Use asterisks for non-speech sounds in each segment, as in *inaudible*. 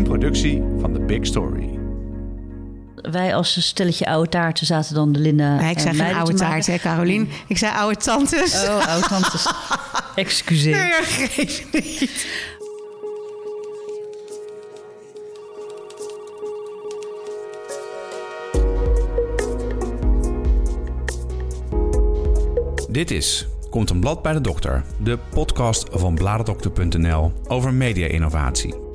Een productie van The Big Story. Wij als stelletje oude taarten zaten dan de Linda. Nee, ik zei geen oude taart, hè, Carolien. Ik zei oude tantes. Oh, oude tantes. *laughs* Excuseer. Nee, geef niet. Dit is Komt een blad bij de dokter, de podcast van bladerdokter.nl over media-innovatie.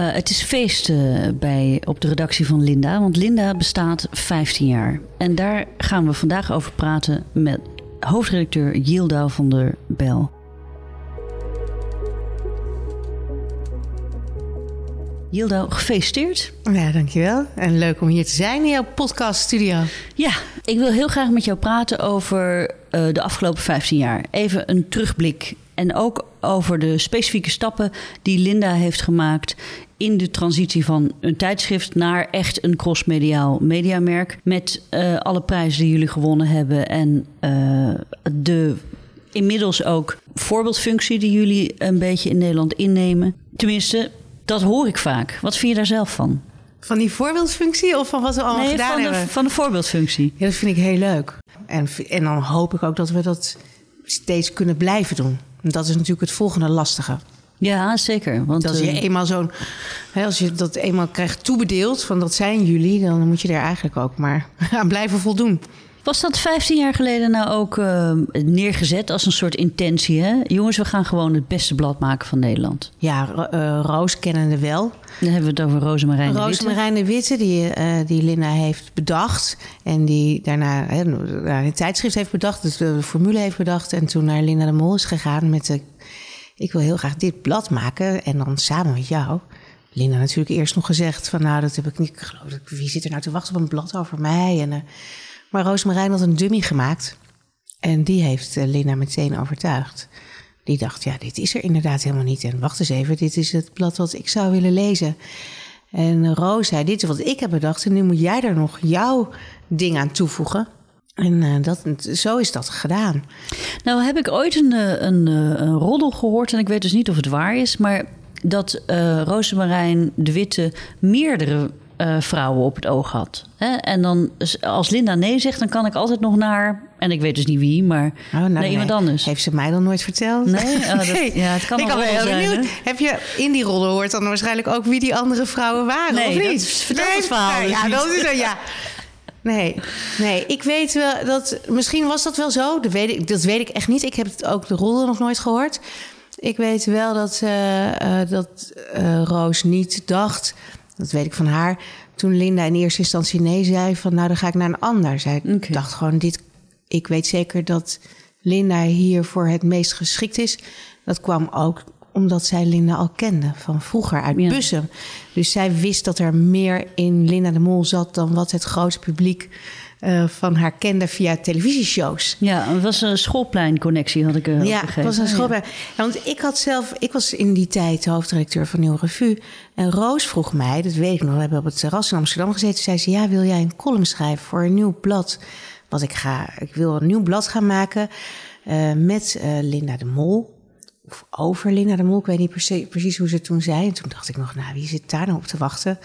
Eh, het is feest eh, bij, op de redactie van Linda, want Linda bestaat 15 jaar. En daar gaan we vandaag over praten met hoofdredacteur Yilda van der Bel. Yilda, gefeliciteerd. Ja, dankjewel. En leuk om hier te zijn in jouw podcaststudio. Ja, ik wil heel graag met jou praten over eh, de afgelopen 15 jaar. Even een terugblik en ook over de specifieke stappen die Linda heeft gemaakt in de transitie van een tijdschrift naar echt een crossmediaal mediamerk. Met eh, alle prijzen die jullie gewonnen hebben en eh, de inmiddels ook voorbeeldfunctie die jullie een beetje in Nederland innemen. Tenminste, dat hoor ik vaak. Wat vind je daar zelf van? Van die voorbeeldfunctie of van wat we allemaal Nee, gedaan van de, hebben? van de voorbeeldfunctie. Ja, dat vind ik heel leuk. En, en dan hoop ik ook dat we dat steeds kunnen blijven doen. En dat is natuurlijk het volgende lastige. Ja, zeker. Want als je eh, eenmaal zo'n. Als je dat eenmaal krijgt toebedeeld van dat zijn jullie, dan moet je er eigenlijk ook maar *laughs* aan blijven voldoen. Was dat 15 jaar geleden nou ook eh, neergezet als een soort intentie? Hè? Jongens, we gaan gewoon het beste blad maken van Nederland. Ja, eh, Roos kennende wel. Dan hebben we het over Rosemarijn de Witte. De Witte, die, eh, die Linda heeft bedacht. En die daarna hè, naar een tijdschrift heeft bedacht. Dus de formule heeft bedacht. En toen naar Linda de Mol is gegaan met de... Ik wil heel graag dit blad maken. En dan samen met jou. Linda natuurlijk eerst nog gezegd van... Nou, dat heb ik niet... Ik geloof, wie zit er nou te wachten op een blad over mij? En, maar Roosmarijn had een dummy gemaakt. En die heeft eh, Linda meteen overtuigd. Die dacht, ja, dit is er inderdaad helemaal niet. En wacht eens even, dit is het blad wat ik zou willen lezen. En Roos zei, dit is wat ik heb bedacht. En nu moet jij er nog jouw ding aan toevoegen. En eh, dat, zo is dat gedaan. Nou heb ik ooit een, eh, een, een roddel gehoord, en ik weet dus niet of het waar is, maar dat eh Rosemarijn de Witte meerdere eh, vrouwen op het oog had. Hè? En dan, als Linda nee zegt, dan kan ik altijd nog naar, en ik weet dus niet wie, maar Oh, nou, naar nee. iemand anders. Heeft ze mij dan nooit verteld? Nee? Oh, dat- ja, het kan ik een ben heel benieuwd. hè? Heb je in die rollen hoort dan waarschijnlijk ook wie die andere vrouwen waren, Nee, of dat niet? is- vertel het verhaal nee, dus ja, niet. dat is zo, ja. Nee, nee, ik weet wel dat... Misschien was dat wel zo, dat weet ik, dat weet ik echt niet. Ik heb het ook de rollen nog nooit gehoord. Ik weet wel dat, eh, dat Roos niet dacht... Dat weet ik van haar. Toen Linda in eerste instantie nee zei... van nou, dan ga ik naar een ander. Zij dacht gewoon, dit, ik weet zeker dat Linda hiervoor het meest geschikt is. Dat kwam ook omdat zij Linda al kende van vroeger uit Ja. Bussum. Dus zij wist dat er meer in Linda de Mol zat... dan wat het grote publiek eh, van haar kende via televisieshows. Ja, het was een schoolpleinconnectie, had ik eh, Ja, het was een schoolbij. Ja, want ik had zelf, ik was in die tijd hoofdredacteur van Nieuwe Revue. En Roos vroeg mij, dat weet ik nog, we hebben op het terras in Amsterdam gezeten. Zei ze, ja, wil jij een column schrijven voor een nieuw blad? Wat ik ga, ik wil een nieuw blad gaan maken eh, met Linda de Mol. Of over Linda de Mol, ik weet niet precies, precies hoe ze het toen zei. En toen dacht ik nog, nou, wie zit daar nou op te wachten?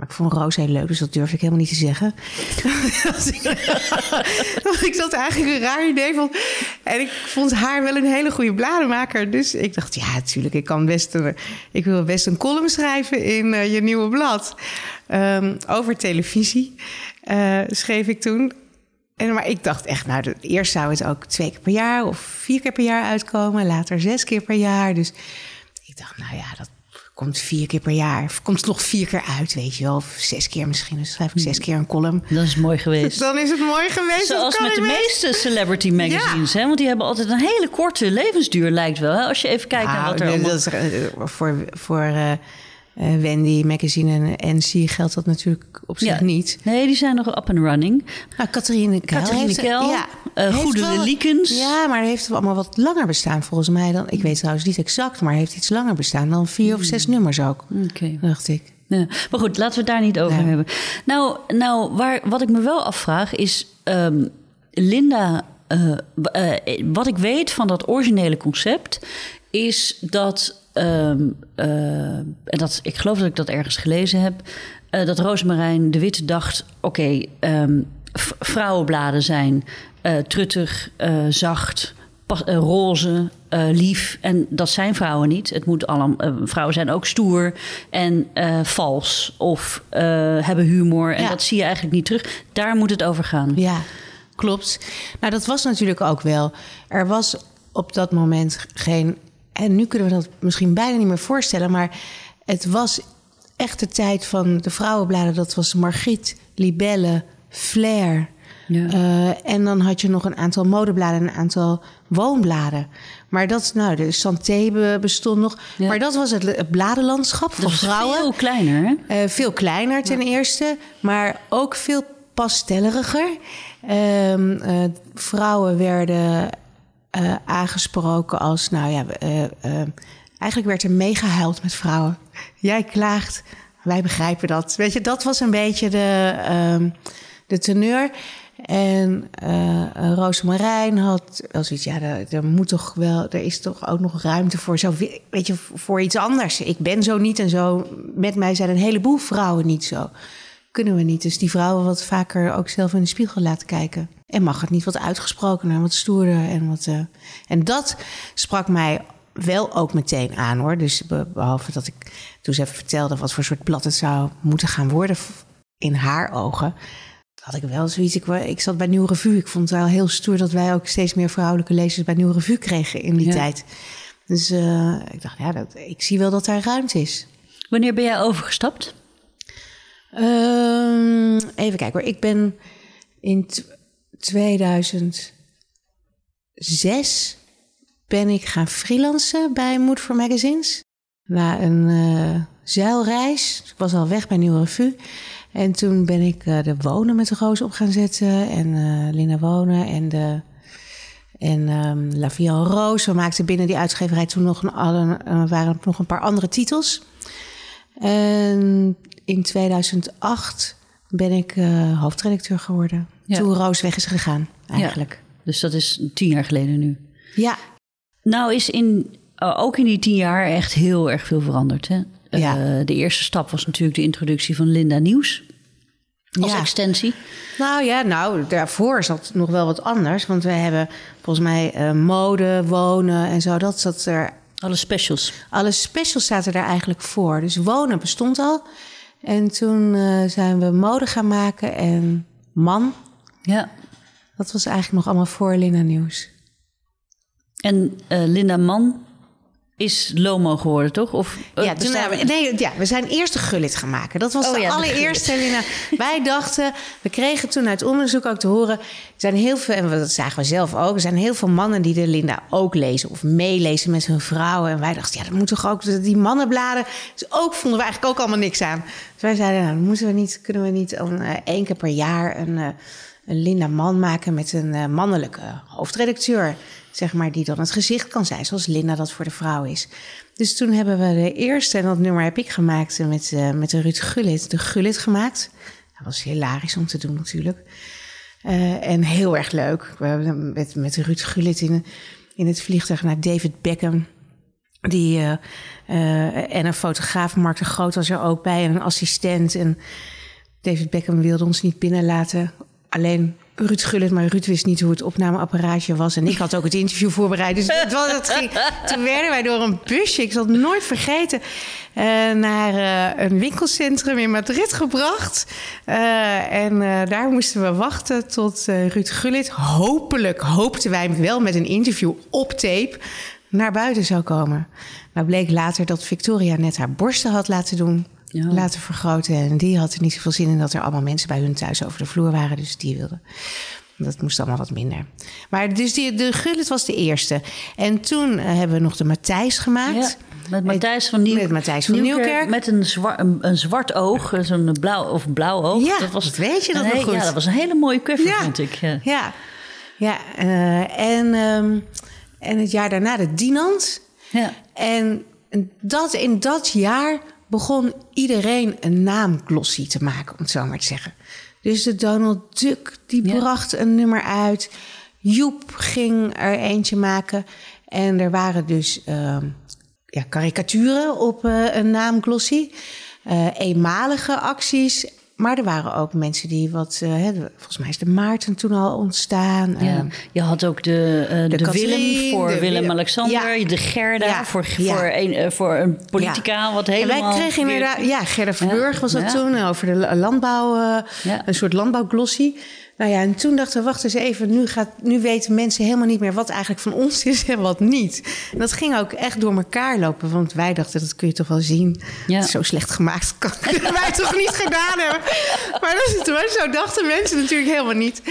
Maar ik vond Roos heel leuk, dus dat durfde ik helemaal niet te zeggen. ik zat eigenlijk een raar idee van. En ik vond haar wel een hele goede blademaker. Dus ik dacht, ja, natuurlijk, ik kan best een, ik wil best een column schrijven in eh, je nieuwe blad. Ehm, over televisie eh, schreef ik toen. En, maar ik dacht echt, nou, eerst zou het ook twee keer per jaar of vier keer per jaar uitkomen. Later zes keer per jaar. Dus ik dacht, nou ja, dat komt vier keer per jaar. Of komt nog vier keer uit, weet je wel. Of zes keer misschien. Dus schrijf ik zes keer een column. Dat is mooi geweest. Dan is het mooi geweest. Zoals met de meeste celebrity magazines, hè? Want die hebben altijd een hele korte levensduur, lijkt wel. Hè? Als je even kijkt naar Nou, wat er nee, allemaal... dat is, eh, voor voor eh, eh, Wendy Magazine en NC geldt dat natuurlijk op zich Ja. niet. Nee, die zijn nog up and running. Nou, Catharine Keil. Catharine heeft- Keil, eh, Goede Liekens. Ja, maar heeft allemaal wat langer bestaan volgens mij dan. Ik weet trouwens niet exact, maar heeft iets langer bestaan dan vier of zes nummers ook. Oké. Dacht ik. Ja. Maar goed, laten we het daar niet over Ja. hebben. Nou, nou waar, wat ik me wel afvraag is... ehm, Linda eh, wat ik weet van dat originele concept is dat, ehm, eh, en dat ik geloof dat ik dat ergens gelezen heb, eh, dat Roosmarijn de Witte dacht: oké, ehm, vrouwenbladen zijn eh, truttig, zacht, pas- roze, lief. En dat zijn vrouwen niet. Het moet allemaal, vrouwen zijn ook stoer en vals of hebben humor. En Ja. dat zie je eigenlijk niet terug. Daar moet het over gaan. Ja, klopt. Nou, dat was natuurlijk ook wel. Er was op dat moment geen. En nu kunnen we dat misschien bijna niet meer voorstellen, maar het was echt de tijd van de vrouwenbladen. Dat was Margriet, Libelle, Flair. Ja. Eh, en dan had je nog een aantal modebladen en een aantal woonbladen. Maar dat, nou, de Santé be- bestond nog. Ja. Maar dat was het, het bladenlandschap van vrouwen. veel kleiner, hè? Eh, veel kleiner ten eerste, maar ook veel pastelleriger. Ehm, eh, vrouwen werden eh, aangesproken als, nou ja, eh, eh, eigenlijk werd er meegehuild met vrouwen. Jij klaagt, wij begrijpen dat. Weet je, dat was een beetje de, ehm, de teneur. En Rosemarijn had wel zoiets, ja, er, er moet toch wel, er is toch ook nog ruimte voor zo, weet je, voor iets anders. Ik ben zo niet en zo. Met mij zijn een heleboel vrouwen niet zo. Kunnen we niet. Dus die vrouwen wat vaker ook zelf in de spiegel laten kijken. En mag het niet wat uitgesprokener, wat stoerder en wat. eh, en dat sprak mij wel ook meteen aan hoor. Dus be- behalve dat ik toen ze even vertelde wat voor soort blad het zou moeten gaan worden in haar ogen had ik wel zoiets. Ik, ik zat bij Nieuw Revue. Ik vond het wel heel stoer dat wij ook steeds meer vrouwelijke lezers bij Nieuw Revue kregen in die Ja. tijd. Dus eh, ik dacht, ja, dat, ik zie wel dat daar ruimte is. Wanneer ben jij overgestapt? Ehm, even kijken hoor. Ik ben in 2006 ben ik gaan freelancen bij Mood for Magazines. Na een eh, zeilreis. Ik was al weg bij Nieuw Revue. En toen ben ik eh, de Wonen met de Roos op gaan zetten. En eh Lina Wonen en de... En ehm La en Rose. We maakten binnen die uitgeverij toen nog een, waren nog een paar andere titels. En in 2008 ben ik hoofdredacteur geworden. Ja. Toen Roos weg is gegaan, eigenlijk. Ja. Dus dat is tien jaar geleden nu. Ja, Nou is in, uh, ook in die tien jaar echt heel erg veel veranderd. Hè? Ja. Uh, de eerste stap was natuurlijk de introductie van Linda Nieuws. Als Ja. extensie. nou ja, nou, daarvoor zat nog wel wat anders. Want we hebben volgens mij eh, mode, wonen en zo. Dat zat er Alle specials. Alle specials zaten daar eigenlijk voor. Dus wonen bestond al. En toen eh, zijn we mode gaan maken en man. Ja. Dat was eigenlijk nog allemaal voor Linda Nieuws. En uh, Linda Man is Lomo geworden, toch? Of, uh, ja, toen nee, ja, we zijn eerst de gullit gaan maken. Dat was Oh de ja, de allereerste, Linda. Wij dachten, we kregen toen uit onderzoek ook te horen... er zijn heel veel, en dat zagen we zelf ook... er zijn heel veel mannen die de Linda ook lezen... of meelezen met hun vrouwen. En wij dachten, ja, dat moet toch ook... die mannenbladen, dus ook vonden we eigenlijk ook allemaal niks aan. Dus wij zeiden, nou, moeten we niet, kunnen we niet een, uh, één keer per jaar... een, uh, Linda Man maken met een uh, mannelijke hoofdredacteur... zeg maar, die dan het gezicht kan zijn, zoals Linda dat voor de vrouw is. Dus toen hebben we de eerste, en dat nummer heb ik gemaakt met, uh, met de Ruud Gullit, de Gullit gemaakt. Dat was hilarisch om te doen natuurlijk. En heel erg leuk. We hebben met, met Ruud Gullit in, in het vliegtuig naar David Beckham. Die, en een fotograaf, Mark de Groot was er ook bij, en een assistent. En David Beckham wilde ons niet binnenlaten. Alleen Ruud Gullit, maar Ruud wist niet hoe het opnameapparaatje was. En ik had ook het interview voorbereid. Dus het was, het ging, toen werden wij door een busje, ik zal het nooit vergeten, uh, naar uh, een winkelcentrum in Madrid gebracht. Uh, en daar moesten we wachten tot Ruud Gullit, hopelijk, hoopten wij wel met een interview op tape, naar buiten zou komen. Nou bleek later dat Victoria net haar borsten had laten doen. Ja. laten vergroten. En die had er niet zoveel zin in dat er allemaal mensen bij hun thuis over de vloer waren. Dus die wilde. Dat moest allemaal wat minder. Maar dus die, de Gullit was de eerste. En toen uh, hebben we nog de Matthijs gemaakt. Ja, met Matthijs van, Nieuw, met Matthijs van Nieuwkerk. Nieuwkerk. Met een, zwart, een, een zwart oog, zo'n blauw of blauw oog. Ja, dat was, dat weet je dat nog goed. Ja, dat was een hele mooie cover, ja. vond ik. Ja, ja. ja uh, en, um, en het jaar daarna de Dinant. Ja. En dat, in dat jaar begon iedereen een naamglossie te maken, om het zo maar te zeggen. Dus de Donald Duck, die ja. bracht een nummer uit. Joep ging er eentje maken. En er waren dus ehm, ja, karikaturen op uh, een naamglossie. Uh, eenmalige acties. Maar er waren ook mensen die wat... Uh, volgens mij is de Maarten toen al ontstaan. Ja. je had ook de, de, de Willem voor Willem-Alexander. Ja. De Gerda voor, voor, een, voor een politica. Wat helemaal... En wij kregen inderdaad... Ja, Gerda Verburg was dat toen. Over de landbouw... Een soort landbouwglossie. Nou ja, en toen dachten we, wacht eens even, nu, gaat, nu weten mensen helemaal niet meer wat eigenlijk van ons is en wat niet. En dat ging ook echt door elkaar lopen, want wij dachten, dat kun je toch wel zien. Ja. Zo slecht gemaakt kan wij toch niet gedaan hebben. Maar dat is, zo dachten mensen natuurlijk helemaal niet.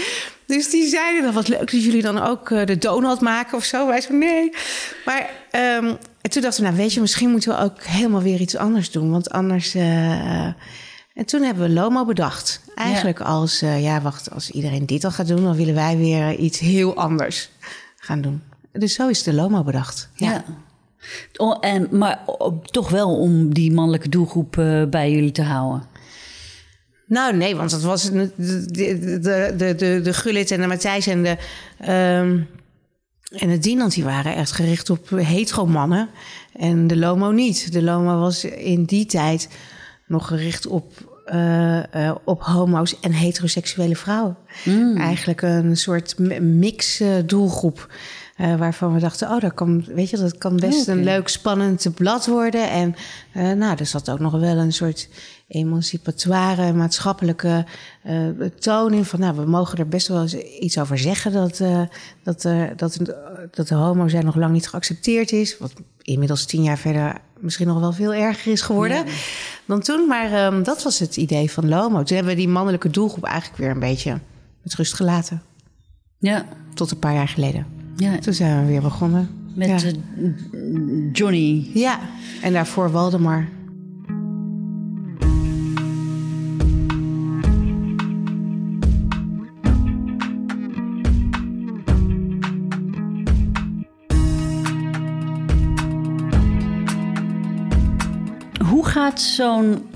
Dus die zeiden dan, wat leuk dat jullie dan ook eh, de donut maken of zo. Wij zo, nee. Maar um, en toen dachten we, nou weet je, misschien moeten we ook helemaal weer iets anders doen. Want anders... Uh, en toen hebben we Lomo bedacht. Eigenlijk als, uh, ja, wacht, als iedereen dit al gaat doen, dan willen wij weer iets heel anders gaan doen. Dus zo is de Lomo bedacht. Ja. ja. en, maar toch wel om die mannelijke doelgroep uh, bij jullie te houden. Nou, nee, want dat was de, de, de, de, de Gullit en de Matthijs en de, um, en de Dinant, die waren echt gericht op hetero mannen. En de Lomo niet. De Lomo was in die tijd nog gericht op, uh, uh, op homo's en heteroseksuele vrouwen. Mm. Eigenlijk een soort mix uh, doelgroep. waarvan we dachten, oh, dat kan, weet je, dat kan best een leuk, spannend blad worden. En nou, er zat ook nog wel een soort emancipatoire, maatschappelijke toon in. Van, nou, we mogen er best wel eens iets over zeggen dat, dat, dat, dat de homo zijn nog lang niet geaccepteerd is. Wat inmiddels tien jaar verder misschien nog wel veel erger is geworden dan toen. Maar um, dat was het idee van Lomo. Toen hebben we die mannelijke doelgroep eigenlijk weer een beetje met rust gelaten. Ja. Tot een paar jaar geleden. Ja. Toen zijn we weer begonnen. Met ja. uh, Johnny. Ja, en daarvoor Waldemar. Gaat zo'n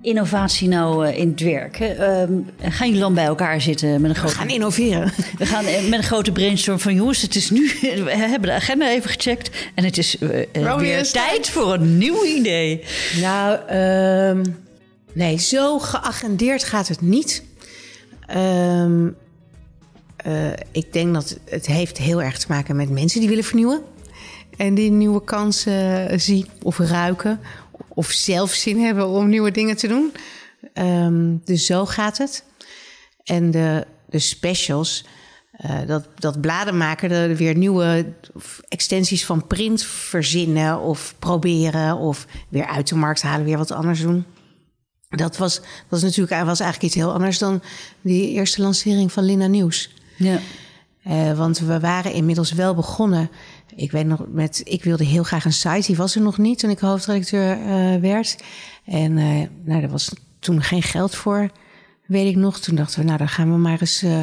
innovatie nou uh, in het werk? Uh, gaan jullie dan bij elkaar zitten met een grote... We gaan innoveren. We gaan uh, met een grote brainstorm van... jongens, het is nu... *laughs* We hebben de agenda even gecheckt... en het is uh, weer tijd voor een nieuw idee. Nou, ehm, nee, zo geagendeerd gaat het niet. Ehm, ik denk dat het heeft heel erg te maken met mensen die willen vernieuwen. En die nieuwe kansen zien of ruiken of zelf zin hebben om nieuwe dingen te doen. Um, dus zo gaat het. En de, de specials, uh, dat, dat bladen maken, er weer nieuwe extensies van print verzinnen of proberen of weer uit de markt halen, weer wat anders doen. Dat was, dat was natuurlijk was eigenlijk iets heel anders dan die eerste lancering van Lina Nieuws. Ja. Uh, want we waren inmiddels wel begonnen ik weet nog, met, ik wilde heel graag een site. Die was er nog niet toen ik hoofdredacteur uh, werd. En uh, nou, er was toen geen geld voor, weet ik nog. Toen dachten we, nou, dan gaan we maar eens... Uh,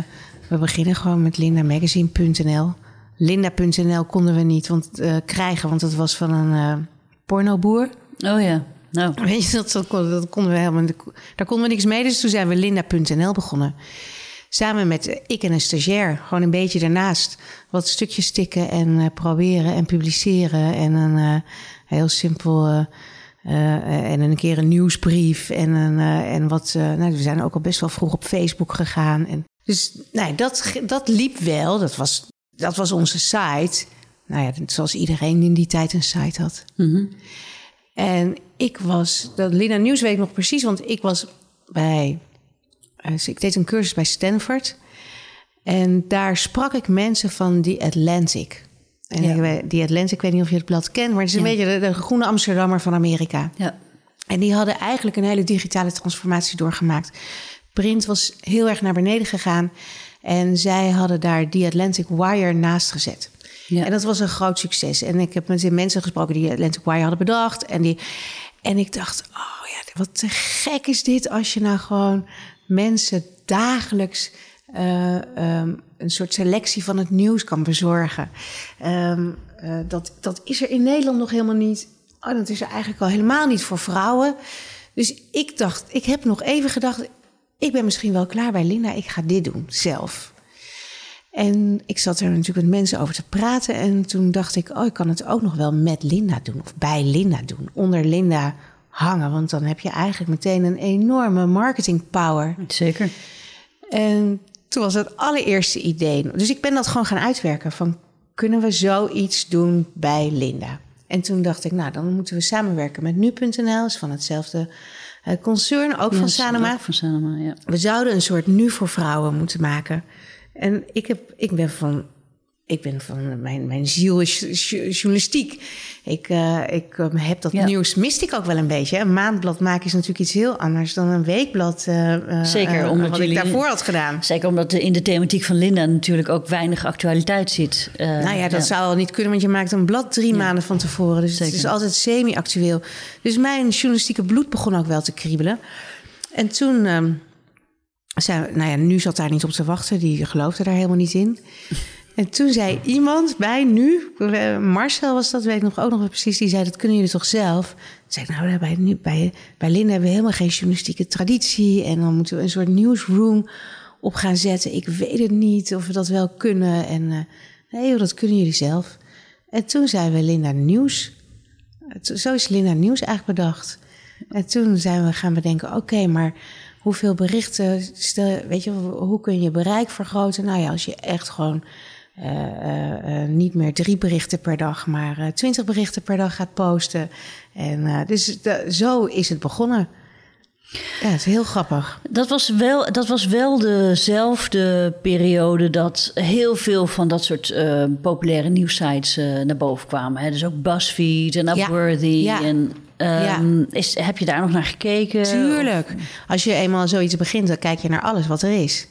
we beginnen gewoon met lindamagazine.nl. Linda.nl konden we niet want, krijgen, want dat was van een pornoboer. Oh ja. Nou. Weet je, dat, dat, dat konden we helemaal... Daar konden we niks mee, dus toen zijn we Linda.nl begonnen. Samen met ik en een stagiair, gewoon een beetje daarnaast. Wat stukjes stikken en uh, proberen en publiceren. En een uh, heel simpel. Uh, en een keer een nieuwsbrief. En, een, en wat. nou, we zijn ook al best wel vroeg op Facebook gegaan. En, dus nou, dat, dat liep wel. Dat was, dat was onze site. Nou ja, zoals iedereen in die tijd een site had. Mm -hmm. En ik was. Dat Lina Nieuws weet ik nog precies, want ik was bij ik deed een cursus bij Stanford. En daar sprak ik mensen van The Atlantic. En ja. die Atlantic, ik weet niet of je het blad kent, maar het is een beetje de, groene Amsterdammer van Amerika. Ja. En die hadden eigenlijk een hele digitale transformatie doorgemaakt. Print was heel erg naar beneden gegaan. En zij hadden daar The Atlantic Wire naast gezet. Ja. En dat was een groot succes. En ik heb met mensen gesproken die Atlantic Wire hadden bedacht. En, die, en ik dacht, oh ja, wat te gek is dit als je nou gewoon mensen dagelijks uh, um, een soort selectie van het nieuws kan bezorgen. Um, uh, dat, dat is er in Nederland nog helemaal niet. Oh, dat is er eigenlijk al helemaal niet voor vrouwen. Dus ik dacht, ik heb nog even gedacht, ik ben misschien wel klaar bij Linda, ik ga dit doen zelf. En ik zat er natuurlijk met mensen over te praten. En toen dacht ik, oh, ik kan het ook nog wel met Linda doen. Of bij Linda doen. Onder Linda hangen. Want dan heb je eigenlijk meteen een enorme marketing power. Zeker. En toen was het allereerste idee. Dus ik ben dat gewoon gaan uitwerken. Van, kunnen we zoiets doen bij Linda? En toen dacht ik, nou, dan moeten we samenwerken met nu.nl. is van hetzelfde uh, concern, ook Ja, van Sanoma. ook Van Sanoma, ja. We zouden een soort nu voor vrouwen moeten maken. En ik, heb, ik ben van. Ik ben van mijn, mijn ziel is jo- journalistiek. Ik, eh, ik eh, heb dat Ja. nieuws, mist ik ook wel een beetje. Een maandblad maken is natuurlijk iets heel anders dan een weekblad. eh, Zeker, omdat wat jullie- ik daarvoor had gedaan. Zeker omdat in de thematiek van Linda natuurlijk ook weinig actualiteit zit. Nou ja, dat zou al niet kunnen, want je maakt een blad drie maanden van tevoren. Dus het is altijd semi-actueel. Dus mijn journalistieke bloed begon ook wel te kriebelen. En toen ehm, zei, nou ja, nu zat daar niet op te wachten. Die geloofde daar helemaal niet in. En toen zei iemand bij nu, eh, Marcel was dat, weet ik nog ook nog wel precies, die zei: Dat kunnen jullie toch zelf? Toen zei ik, nou, bij, nu, bij, bij Linda hebben we helemaal geen journalistieke traditie. En dan moeten we een soort newsroom op gaan zetten. Ik weet het niet of we dat wel kunnen. En eh, nee, joh, dat kunnen jullie zelf. En toen zijn we Linda Nieuws. Het- Zo is Linda Nieuws eigenlijk bedacht. En toen zijn we gaan bedenken: oké, maar hoeveel berichten, stel, weet je, hoe kun je bereik vergroten? Nou ja, als je echt gewoon eh, eh, eh, niet meer drie berichten per dag, maar twintig berichten per dag gaat posten. En dus zo is het begonnen. Ja, het is heel grappig. Dat was, wel, dat was wel dezelfde periode dat heel veel van dat soort populaire nieuwsites naar boven kwamen. Hè? Dus ook BuzzFeed en Upworthy. Ja. En, ehm, is, heb je daar nog naar gekeken? Tuurlijk. Als je eenmaal zoiets begint, dan kijk je naar alles wat er is.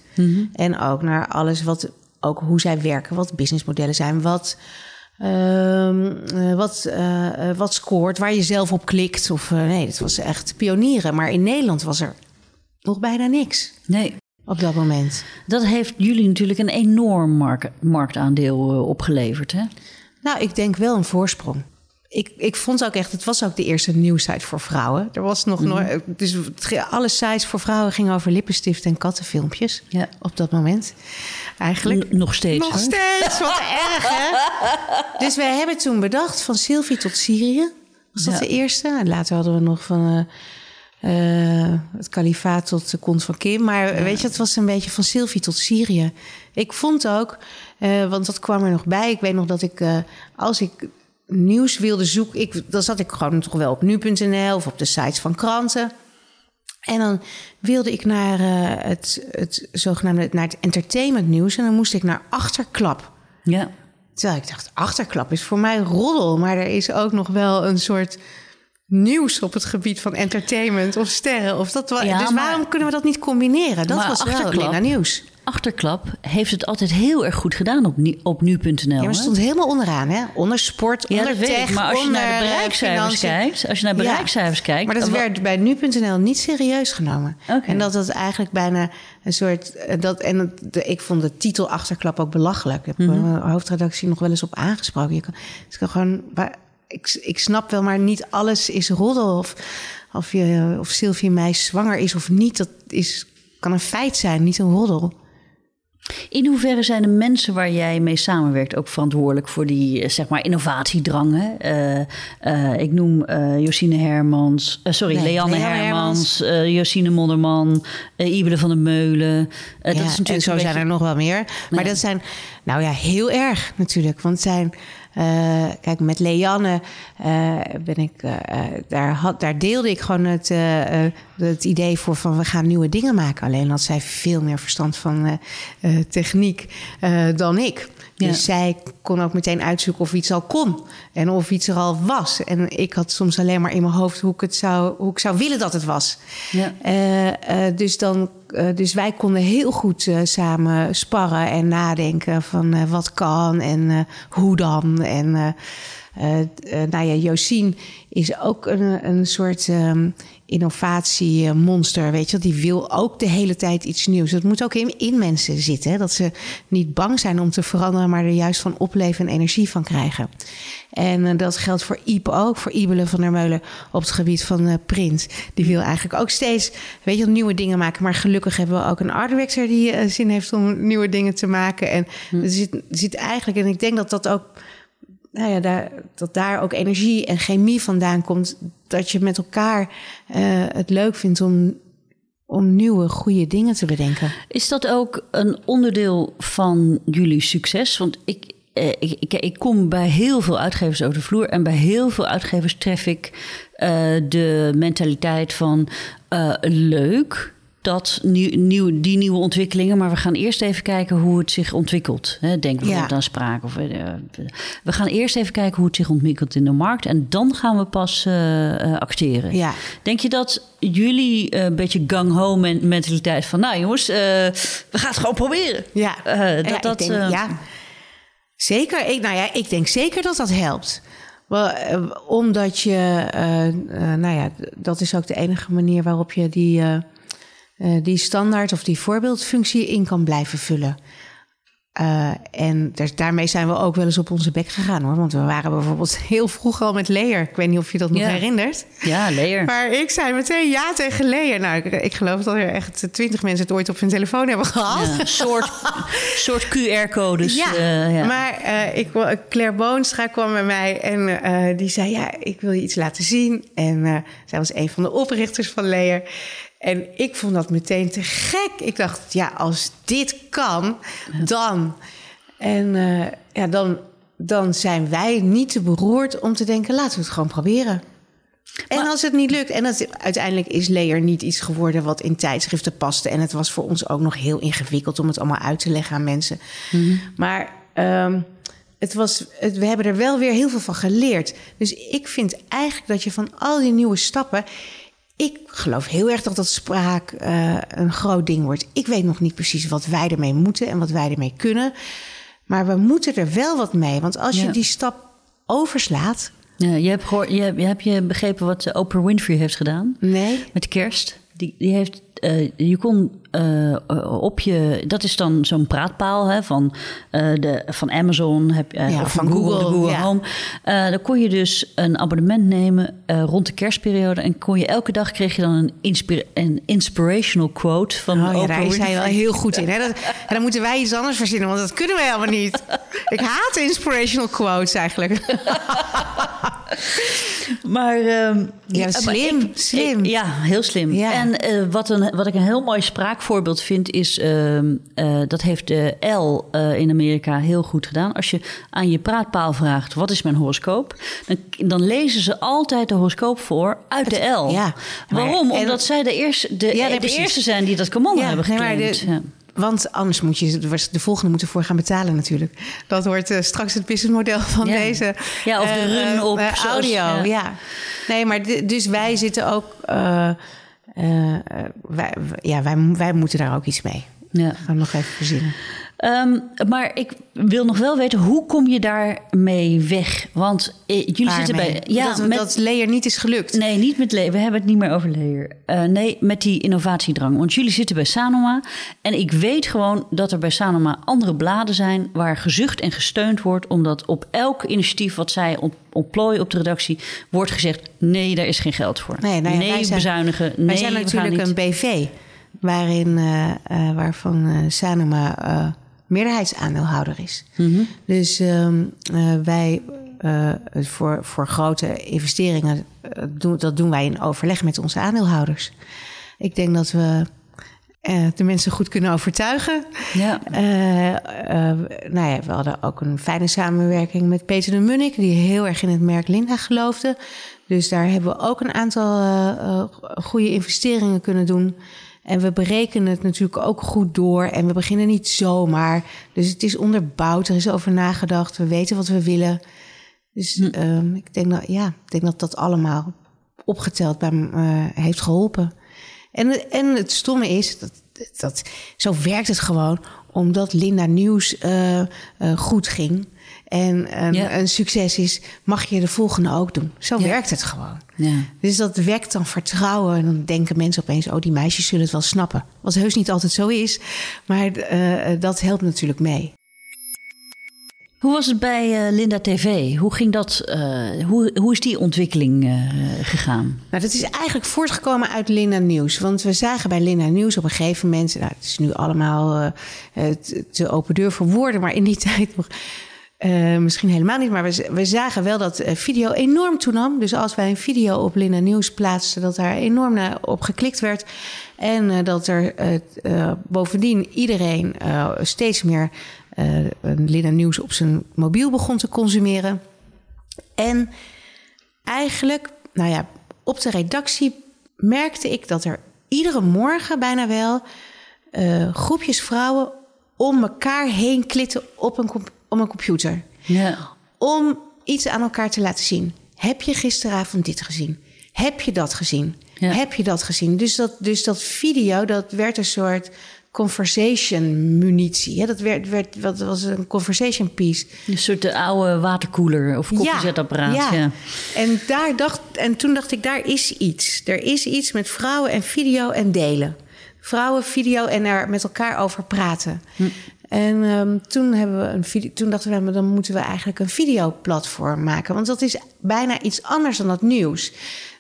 En ook naar alles wat, ook hoe zij werken, wat businessmodellen zijn, wat, ehm, eh, wat, eh, eh, wat scoort, waar je zelf op klikt. Of nee, het was echt pionieren. Maar in Nederland was er nog bijna niks Nee, op dat moment. dat heeft jullie natuurlijk een enorm mark- marktaandeel opgeleverd. Hè? Nou, ik denk wel een voorsprong. Ik, ik vond ook echt, het was ook de eerste nieuwsite voor vrouwen. Er was nog nooit, dus alle sites voor vrouwen gingen over lippenstift en kattenfilmpjes. Ja. Op dat moment, eigenlijk. N- nog steeds. Nog steeds, wat *laughs* erg hè? Dus wij hebben toen bedacht van Sylvie tot Syrië. Was dat Ja. de eerste? En later hadden we nog van eh, eh, het kalifaat tot de kont van Kim. Maar weet je, het was een beetje van Sylvie tot Syrië. Ik vond ook, eh, want dat kwam er nog bij. Ik weet nog dat ik, als ik nieuws wilde zoeken... Ik, dan zat ik gewoon toch wel op nu.nl of op de sites van kranten... En dan wilde ik naar eh, het, het zogenaamde naar het entertainment nieuws. En dan moest ik naar achterklap. Ja. Terwijl ik dacht, achterklap is voor mij roddel. Maar er is ook nog wel een soort nieuws op het gebied van entertainment of sterren. Of dat, wa- Ja, dus maar- waarom kunnen we dat niet combineren? Dat was wel achterklap- Linda Nieuws. Achterklap heeft het altijd heel erg goed gedaan op, nu- op nu.nl. Ja, maar het stond helemaal onderaan, hè? Onder sport, Ja, onder dat ik. tech, Maar als je naar de eh, bereikcijfers kijkt, als je naar Ja. bereikcijfers kijkt, Maar dat werd bij nu.nl niet serieus genomen. En dat het eigenlijk bijna een soort. eh, Dat, en het- de, ik vond de titel achterklap ook belachelijk. Ik heb Mhm. de hoofdredactie nog wel eens op aangesproken. Je kan, dus ik kan gewoon. Ik, ik snap wel, maar niet alles is roddel. Of, of, je, of Sylvie Meis zwanger is of niet. Dat is, kan een feit zijn, niet een roddel. In hoeverre zijn de mensen waar jij mee samenwerkt ook verantwoordelijk voor die eh, zeg maar innovatiedrang? hè? Eh, eh, ik noem eh Josine Hermans, sorry, Nee, Leanne Leanne Hermans, eh Josine Modderman, Ibele van der Meulen. Ja, dat is natuurlijk en zo zijn er nog wel meer. Maar dat zijn, nou ja, heel erg natuurlijk. Want het zijn, eh, kijk, met Leanne eh, ben ik, eh, daar, had, daar deelde ik gewoon het, het idee voor van we gaan nieuwe dingen maken. Alleen had zij veel meer verstand van techniek dan ik. Ja. Dus zij kon ook meteen uitzoeken of iets al kon en of iets er al was. En ik had soms alleen maar in mijn hoofd hoe ik het zou, hoe ik zou willen dat het was. Ja. Dus, dan, eh, dus wij konden heel goed eh, samen sparren en nadenken van eh, wat kan en hoe dan. En, nou ja, Josien is ook een, een soort um, innovatiemonster, weet je. Die wil ook de hele tijd iets nieuws. Dat moet ook in, in mensen zitten. Hè? Dat ze niet bang zijn om te veranderen, maar er juist van opleven en energie van krijgen. En uh, dat geldt voor Iep ook, voor Ibele van der Meulen op het gebied van uh, print. Die wil eigenlijk ook steeds, weet je, nieuwe dingen maken. Maar gelukkig hebben we ook een art director die uh, zin heeft om nieuwe dingen te maken. En hm. er, zit, er zit eigenlijk, en ik denk dat dat ook nou ja, dat daar ook energie en chemie vandaan komt. Dat je met elkaar uh, het leuk vindt om, om nieuwe, goede dingen te bedenken. Is dat ook een onderdeel van jullie succes? Want ik, eh, ik, ik, kom bij heel veel uitgevers over de vloer. En bij heel veel uitgevers tref ik uh, de mentaliteit van uh, leuk dat nieuw, nieuw, die nieuwe ontwikkelingen. Maar we gaan eerst even kijken hoe het zich ontwikkelt. Denk bijvoorbeeld ja. aan spraak. Of, uh, we gaan eerst even kijken hoe het zich ontwikkelt in de markt. En dan gaan we pas uh, acteren. Ja. Denk je dat jullie een beetje gang-ho mentaliteit van... nou jongens, we gaan het gewoon proberen. Ja, dat, ja, dat, denk, ja. zeker. Ik, nou ja, ik denk zeker dat dat helpt. Wel, omdat je, nou ja, dat is ook de enige manier waarop je die uh, die standaard of die voorbeeldfunctie in kan blijven vullen. Uh, en daarmee zijn we ook wel eens op onze bek gegaan hoor. Want we waren bijvoorbeeld *laughs* heel vroeg al met Leer. Ik weet niet of je dat nog ja. herinnert. Ja, Leer. Maar ik zei meteen ja tegen Leer. Nou, ik, ik geloof dat er echt twintig mensen het ooit op hun telefoon hebben gehad. Ja, een soort, *laughs* soort QR-codes. Ja, uh, ja, maar uh, ik, Claire Boonstra kwam bij mij en die zei... ja, ik wil je iets laten zien. En zij was een van de oprichters van Leer. En ik vond dat meteen te gek. Ik dacht, ja, als dit kan, dan. En uh, ja, dan, dan zijn wij niet te beroerd om te denken, laten we het gewoon proberen. En maar, als het niet lukt, en het, uiteindelijk is Leer niet iets geworden wat in tijdschriften paste. En het was voor ons ook nog heel ingewikkeld om het allemaal uit te leggen aan mensen. Mhm. Mm -hmm. Maar um, het was, het, we hebben er wel weer heel veel van geleerd. Dus ik vind eigenlijk dat je van al die nieuwe stappen. Ik geloof heel erg dat dat spraak uh, een groot ding wordt. Ik weet nog niet precies wat wij ermee moeten en wat wij ermee kunnen. Maar we moeten er wel wat mee. Want als je die stap overslaat. Ja, je, hebt je, hebt, heb je begrepen wat eh, Oprah Winfrey heeft gedaan Nee. met kerst? Die, die heeft, eh, je kon eh, op je, dat is dan zo'n praatpaal hè, van, eh, de, van Amazon heb, Ja, of van Google, Google, Google ja. Home. Dan kon je dus een abonnement nemen rond de kerstperiode en kon je elke dag kreeg je dan een, inspira- een inspirational quote van Oh ja, daar is hij Winfrey. wel heel goed in. Hè? Dat, en dan moeten wij iets anders verzinnen, want dat kunnen we helemaal niet. *laughs* Ik haat inspirational quotes eigenlijk. *laughs* Maar ehm, Ja, slim, ik- slim. ik- ja, heel slim. En wat, een, wat ik een heel mooi spraakvoorbeeld vind is, ehm, eh, dat heeft de L eh, in Amerika heel goed gedaan. Als je aan je praatpaal vraagt, wat is mijn horoscoop? Dan, dan lezen ze altijd de horoscoop voor uit de L. ja, maar- Waarom? Omdat zij de, eerste, de, Ja, nee, de precies. eerste zijn die dat commando Ja, hebben nee, geclaimd. de- Ja. Want anders moet je de volgende moeten voor gaan betalen natuurlijk. Dat wordt eh, straks het businessmodel van Ja. deze Ja, of de run op audio. ja. Ja. Nee, maar dus wij zitten ook. Eh, eh, wij, ja, wij, wij moeten daar ook iets mee. Ja. Gaan we nog even verzinnen. Ehm, maar ik wil nog wel weten, hoe kom je daarmee weg? Want eh, jullie zitten bij... Ja, dat, met, dat Leer niet is gelukt. Nee, niet met le- We hebben het niet meer over leer. Eh, nee, met die innovatiedrang. Want jullie zitten bij Sanoma. En ik weet gewoon dat er bij Sanoma andere bladen zijn... waar gezucht en gesteund wordt... omdat op elk initiatief wat zij ontplooien op de redactie... wordt gezegd, nee, daar is geen geld voor. Nee, nou ja, wij zijn- bezuinigen. Nee, Wij zijn we gaan natuurlijk niet. een BV, waarin, eh, waarvan Sanoma meerderheidsaandeelhouder is. Mhm. Dus ehm, eh, wij eh, voor, voor grote investeringen, eh, doen, dat doen wij in overleg met onze aandeelhouders. Ik denk dat we de mensen goed kunnen overtuigen. Ja. Nou ja, we hadden ook een fijne samenwerking met Peter de Munnik, die heel erg in het merk Linda geloofde. Dus daar hebben we ook een aantal goede investeringen kunnen doen. En we berekenen het natuurlijk ook goed door. En we beginnen niet zomaar. Dus het is onderbouwd, er is over nagedacht. We weten wat we willen. Dus ehm, ik, denk dat, ja, ik denk dat dat allemaal opgeteld bij me eh, heeft geholpen. En, en het stomme is, dat, dat, zo werkt het gewoon. omdat Linda Nieuws eh, eh, goed ging en een, Ja. een succes is, mag je de volgende ook doen. Zo Ja. werkt het gewoon. Ja. Dus dat wekt dan vertrouwen. En dan denken mensen opeens: oh, die meisjes zullen het wel snappen. Wat heus niet altijd zo is, maar eh, dat helpt natuurlijk mee. Hoe was het bij eh, Linda TV? Hoe ging dat? eh, hoe, hoe is die ontwikkeling eh, gegaan? Nou, dat is eigenlijk voortgekomen uit Linda Nieuws. Want we zagen bij Linda Nieuws op een gegeven moment... Nou, het is nu allemaal eh, eh, te- te open deur voor woorden... maar in die *laughs* tijd nog eh, misschien helemaal niet. Maar we, we zagen wel dat eh, video enorm toenam. Dus als wij een video op Linda Nieuws plaatsten... dat daar enorm naar op geklikt werd. En eh, dat er bovendien iedereen steeds meer... Linda Nieuws op zijn mobiel begon te consumeren. En eigenlijk, nou ja, op de redactie merkte ik dat er iedere morgen bijna wel groepjes vrouwen om elkaar heen klitten op een, comp- op een computer. Ja. Om iets aan elkaar te laten zien. Heb je gisteravond dit gezien? Heb je dat gezien? Ja. Heb je dat gezien? Dus dat, dus dat video, dat werd een soort conversation munitie. Dat werd, werd, wat was een conversation piece. Een soort de oude waterkoeler of koffiezetapparaat. Ja. Ja. En, daar dacht, en toen dacht ik, daar is iets. Er is iets met vrouwen en video en delen. Vrouwen, video en er met elkaar over praten. En ehm, toen, hebben we een toen dachten we, maar dan moeten we eigenlijk een videoplatform maken. Want dat is bijna iets anders dan dat nieuws.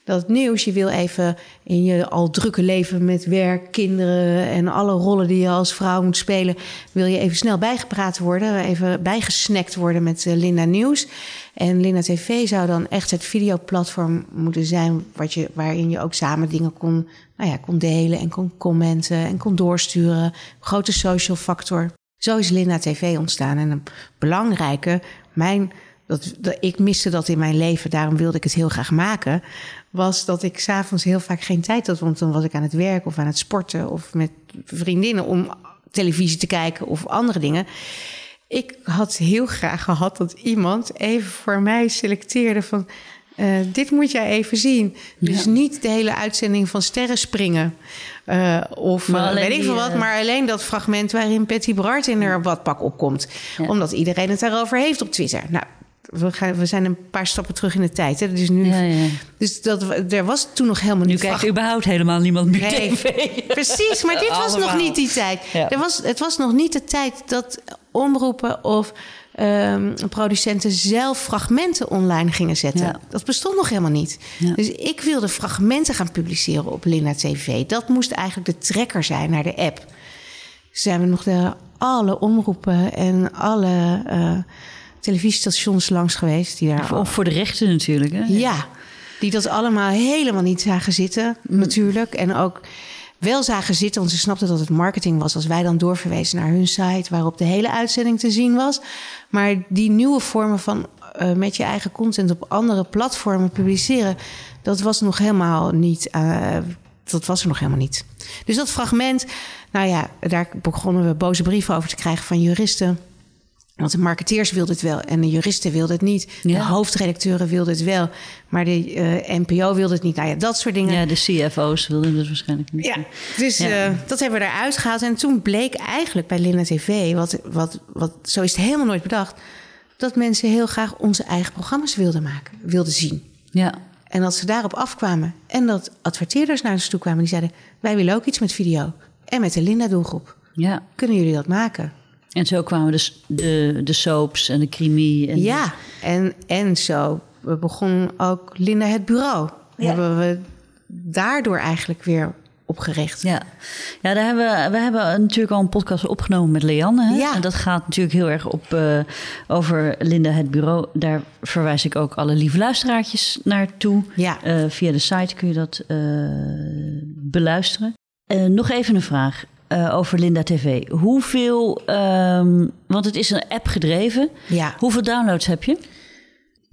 Dat nieuws, je wil even in je al drukke leven met werk, kinderen en alle rollen die je als vrouw moet spelen, wil je even snel bijgepraat worden, even bijgesnackt worden met eh, Linda Nieuws. En Linda TV zou dan echt het videoplatform moeten zijn wat je, waarin je ook samen dingen kon, nou ja, kon delen en kon commenten en kon doorsturen. Grote social factor. Zo is Linda TV ontstaan. En een belangrijke, mijn, dat, ik miste dat in mijn leven, daarom wilde ik het heel graag maken. Was dat ik s'avonds heel vaak geen tijd had. Want dan was ik aan het werk of aan het sporten of met vriendinnen om televisie te kijken of andere dingen. Ik had heel graag gehad dat iemand even voor mij selecteerde van. Eh, dit moet jij even zien. Dus Ja. niet de hele uitzending van Sterren springen. eh, of eh, weet ik veel wat. Maar alleen dat fragment waarin Patty Bart in haar badpak opkomt. Ja. Omdat iedereen het daarover heeft op Twitter. Nou, we, gaan, we zijn een paar stappen terug in de tijd. Hè? Dus, nu, Ja, ja. dus dat, er was toen nog helemaal Nu niet kijkt frag- überhaupt helemaal niemand meer Nee. tv. *laughs* Precies, maar dit was nog niet die tijd. Ja. Er was, het was nog niet de tijd dat omroepen of ehm, producenten zelf fragmenten online gingen zetten. Ja. Dat bestond nog helemaal niet. Ja. Dus ik wilde fragmenten gaan publiceren op Linda TV. Dat moest eigenlijk de trekker zijn naar de app. Zijn we nog de, alle omroepen en alle eh, televisiestations langs geweest die daar Of voor de rechten natuurlijk. Hè? ja, die dat allemaal helemaal niet zagen zitten, natuurlijk. En ook wel zagen zitten, want ze snapten dat het marketing was. Als wij dan doorverwezen naar hun site, waarop de hele uitzending te zien was. Maar die nieuwe vormen van eh, met je eigen content op andere platformen publiceren, dat was nog helemaal niet. eh, dat was er nog helemaal niet. Dus dat fragment, nou ja, daar begonnen we boze brieven over te krijgen van juristen. Want de marketeers wilden het wel en de juristen wilden het niet. De hoofdredacteuren wilden het wel, maar de eh, NPO wilde het niet. Nou ja, dat soort dingen. Ja, de CFO's wilden het waarschijnlijk niet. Ja, dus Ja. eh, dat hebben we eruit gehaald. En toen bleek eigenlijk bij Linda TV, wat, wat, wat, zo is het helemaal nooit bedacht, dat mensen heel graag onze eigen programma's wilden maken, wilden zien. Ja. En dat ze daarop afkwamen. En dat adverteerders naar ons toe kwamen die zeiden: Wij willen ook iets met video. En met de Linda-doelgroep. ja. Kunnen jullie dat maken? En zo kwamen dus de, de soaps en de crimi. En Ja, en, en zo. We begonnen ook Linda het bureau. Ja. Hebben we daardoor eigenlijk weer opgericht. Ja, ja daar hebben we, we hebben natuurlijk al een podcast opgenomen met Leanne. Hè? Ja. En dat gaat natuurlijk heel erg op eh, over Linda het bureau. Daar verwijs ik ook alle lieve luisteraartjes naartoe. Ja. Eh, via de site kun je dat eh, beluisteren. Nog even een vraag eh, over Linda TV. Hoeveel, ehm, want het is een app gedreven. Ja. Hoeveel downloads heb je?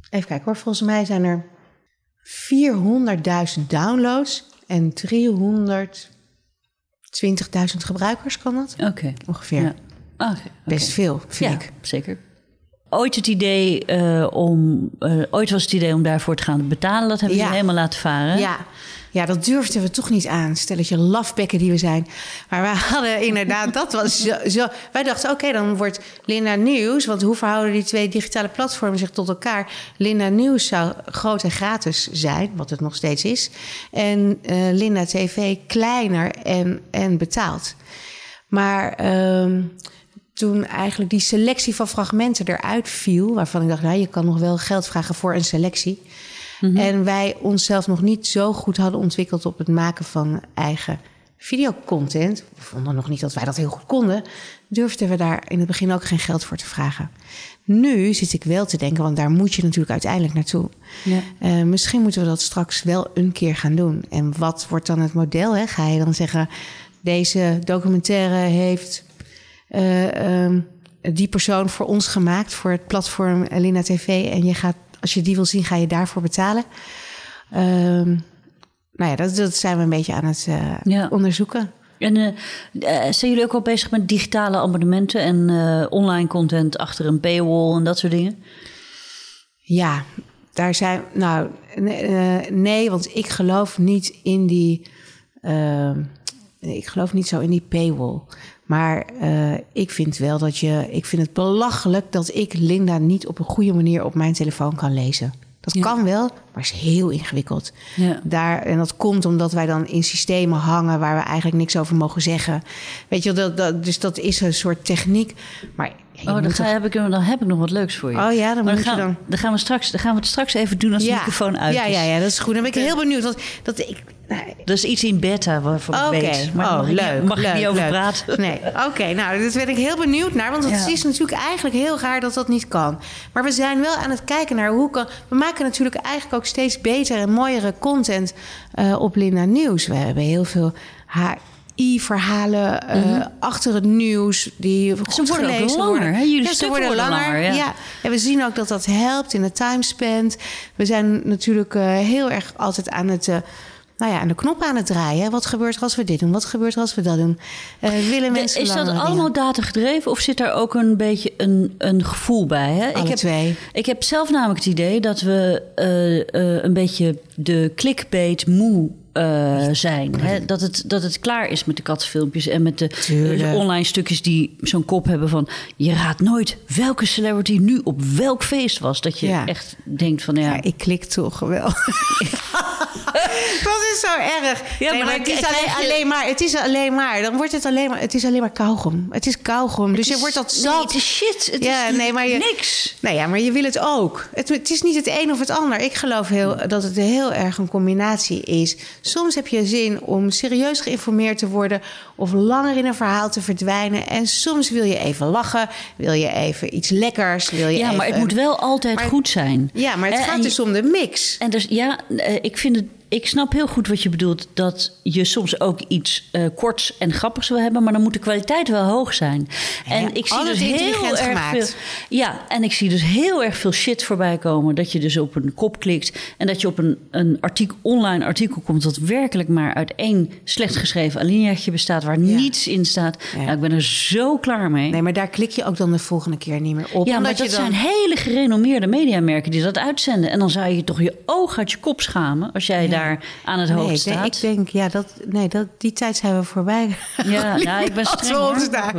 Even kijken hoor. Volgens mij zijn er 400.000 downloads en 320.000 gebruikers, kan dat? Oké. Ongeveer. Ja. Ah. Best veel, vind Ja, ik. zeker. ooit het idee uh, om. Uh, ooit was het idee om daarvoor te gaan betalen. Dat hebben we helemaal laten varen. Ja. Ja, dat durfden we toch niet aan. Stelletje lafbekken die we zijn. Maar wij hadden inderdaad, dat was zo. wij dachten, oké, dan wordt Linda Nieuws. Want hoe verhouden die twee digitale platformen zich tot elkaar? Linda Nieuws zou groot en gratis zijn, wat het nog steeds is. En uh, Linda TV kleiner en, en betaald. Maar. Uh, toen eigenlijk die selectie van fragmenten eruit viel, waarvan ik dacht, nou, je kan nog wel geld vragen voor een selectie. Mhm. En wij onszelf nog niet zo goed hadden ontwikkeld op het maken van eigen videocontent. We vonden nog niet dat wij dat heel goed konden. Durfden we daar in het begin ook geen geld voor te vragen. Nu zit ik wel te denken, want daar moet je natuurlijk uiteindelijk naartoe. Ja. Uh, misschien moeten we dat straks wel een keer gaan doen. En wat wordt dan het model? Hè? Ga je dan zeggen, deze documentaire heeft uh, um, die persoon voor ons gemaakt, voor het platform Lina TV. En je gaat als je die wil zien, ga je daarvoor betalen. Um, nou ja, dat, dat, zijn we een beetje aan het uh, onderzoeken. En uh, zijn jullie ook al bezig met digitale abonnementen en uh, online content achter een paywall en dat soort dingen? Ja, daar zijn. Nou, nee, want ik geloof niet in die. Ehm, ik geloof niet zo in die paywall. Maar uh, ik vind wel dat je. Ik vind het belachelijk dat ik Linda niet op een goede manier op mijn telefoon kan lezen. Dat kan wel, maar is heel ingewikkeld. Ja. Daar, en dat komt omdat wij dan in systemen hangen waar we eigenlijk niks over mogen zeggen. Weet je, dat, dat, dus dat is een soort techniek. Maar oh, dan, ga, heb ik, dan heb ik nog wat leuks voor je. Oh ja, dan, maar moet dan, gaan, dan... dan gaan we straks, dan gaan we het straks even doen als de microfoon uit ja, is. Ja, ja, dat is goed. Dan ben ik heel benieuwd. Want dat ik, nee. Dat is iets in beta waarvan ik weet. Maar oh, leuk. Mag leuk, ik niet over leuk. praten? *laughs* Nee, oké. nou, daar ben ik heel benieuwd naar. Want het ja. is natuurlijk eigenlijk heel raar dat dat niet kan. Maar we zijn wel aan het kijken naar hoe kan... We maken natuurlijk eigenlijk ook steeds betere en mooiere content uh, op Linda Nieuws. We hebben heel veel HI-verhalen uh, mm -hmm. achter het nieuws. Die ze worden ook langer. Hè? Jullie ja, ze worden, worden langer. langer ja. ja. En we zien ook dat dat helpt in de timespend. We zijn natuurlijk uh, heel erg altijd aan het... Nou ja, aan de knop aan het draaien. Wat gebeurt er als we dit doen? Wat gebeurt er als we dat doen? Uh, willen mensen is dat allemaal data gedreven of zit daar ook een beetje een, een gevoel bij? Hè? Alle ik heb, twee. Ik heb zelf namelijk het idee dat we uh, uh, een beetje de clickbait moe uh, zijn. Hè? Dat, het, dat het klaar is met de kattenfilmpjes en met de, de online stukjes die zo'n kop hebben van... je raadt nooit welke celebrity nu op welk feest was. Dat je ja. echt denkt van ja... ja ik klik toch wel. *laughs* dat is zo erg. Ja, nee, maar, maar het is alleen, alleen, maar. Het is alleen maar. Dan wordt het alleen maar. Het is alleen maar kauwgom. Het is kauwgom. Het dus is, je wordt dat zat. Nee, het is shit. Het ja, is nee, maar je, niks. Nee, ja, maar je wil het ook. Het, het is niet het een of het ander. Ik geloof heel, dat het heel erg een combinatie is. Soms heb je zin om serieus geïnformeerd te worden of langer in een verhaal te verdwijnen. En soms wil je even lachen, wil je even iets lekkers. Wil je ja, even... maar het moet wel altijd maar, goed zijn. Ja, maar het en, gaat en dus om de mix. En dus ja, ik vind het ik snap heel goed wat je bedoelt. Dat je soms ook iets uh, korts en grappigs wil hebben. Maar dan moet de kwaliteit wel hoog zijn. Ja, en ik zie dus heel erg gemaakt. veel. Ja, en ik zie dus heel erg veel shit voorbij komen. Dat je dus op een kop klikt. En dat je op een, een artikel, online artikel komt. dat werkelijk maar uit één slecht geschreven alineaatje bestaat. waar ja. niets in staat. Ja. Nou, ik ben er zo klaar mee. Nee, maar daar klik je ook dan de volgende keer niet meer op. Ja, maar dat dan... zijn hele gerenommeerde mediamerken die dat uitzenden. En dan zou je toch je oog uit je kop schamen. als jij daar aan het hoofd nee, staat. Nee, ik denk, ja, dat, nee, dat, die tijd zijn we voorbij. Ja, *laughs* nou, ik ben streng Als we ons daar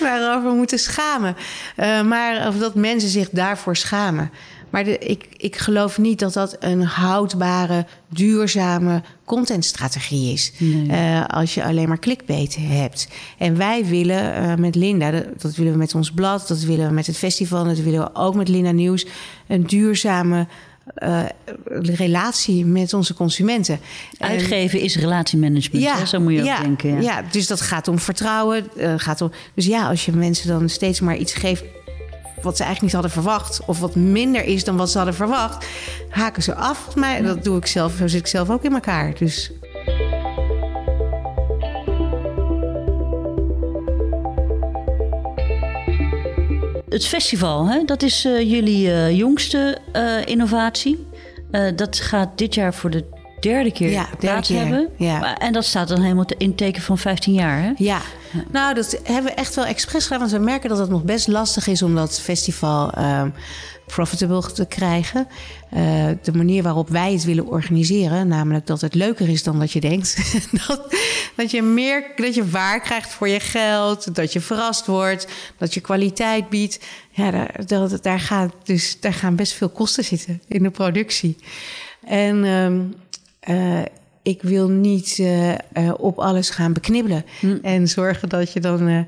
waarover moeten schamen. Uh, maar of dat mensen zich daarvoor schamen. Maar de, ik, ik geloof niet dat dat een houdbare, duurzame contentstrategie is. Nee. Uh, als je alleen maar clickbait hebt. En wij willen uh, met Linda, dat, dat, willen we met ons blad, dat willen we met het festival, dat willen we ook met Linda Nieuws, een duurzame uh, relatie met onze consumenten. Uitgeven en, is relatiemanagement, ja, hè? zo moet je ja, ook denken. Ja. ja, dus dat gaat om vertrouwen. Uh, gaat om, dus ja, als je mensen dan steeds maar iets geeft wat ze eigenlijk niet hadden verwacht, of wat minder is dan wat ze hadden verwacht, haken ze af. Maar dat doe ik zelf, zo zit ik zelf ook in elkaar. Dus. Het festival, hè? dat is uh, jullie uh, jongste uh, innovatie. dat gaat dit jaar voor de derde keer Ja, derde plaats keer, hebben. ja. En dat staat dan helemaal in het teken van 15 jaar, hè? Ja, nou, dat hebben we echt wel expres gedaan. Want we merken dat het nog best lastig is om dat festival ehm, profitable te krijgen. Eh, de manier waarop wij het willen organiseren, namelijk dat het leuker is dan dat je denkt. *laughs* dat, dat je meer, dat je waar krijgt voor je geld, dat je verrast wordt, dat je kwaliteit biedt. Ja, daar, dat, daar, gaat dus, daar gaan best veel kosten zitten in de productie. En ehm, eh, ik wil niet eh, eh, op alles gaan beknibbelen. En zorgen dat je dan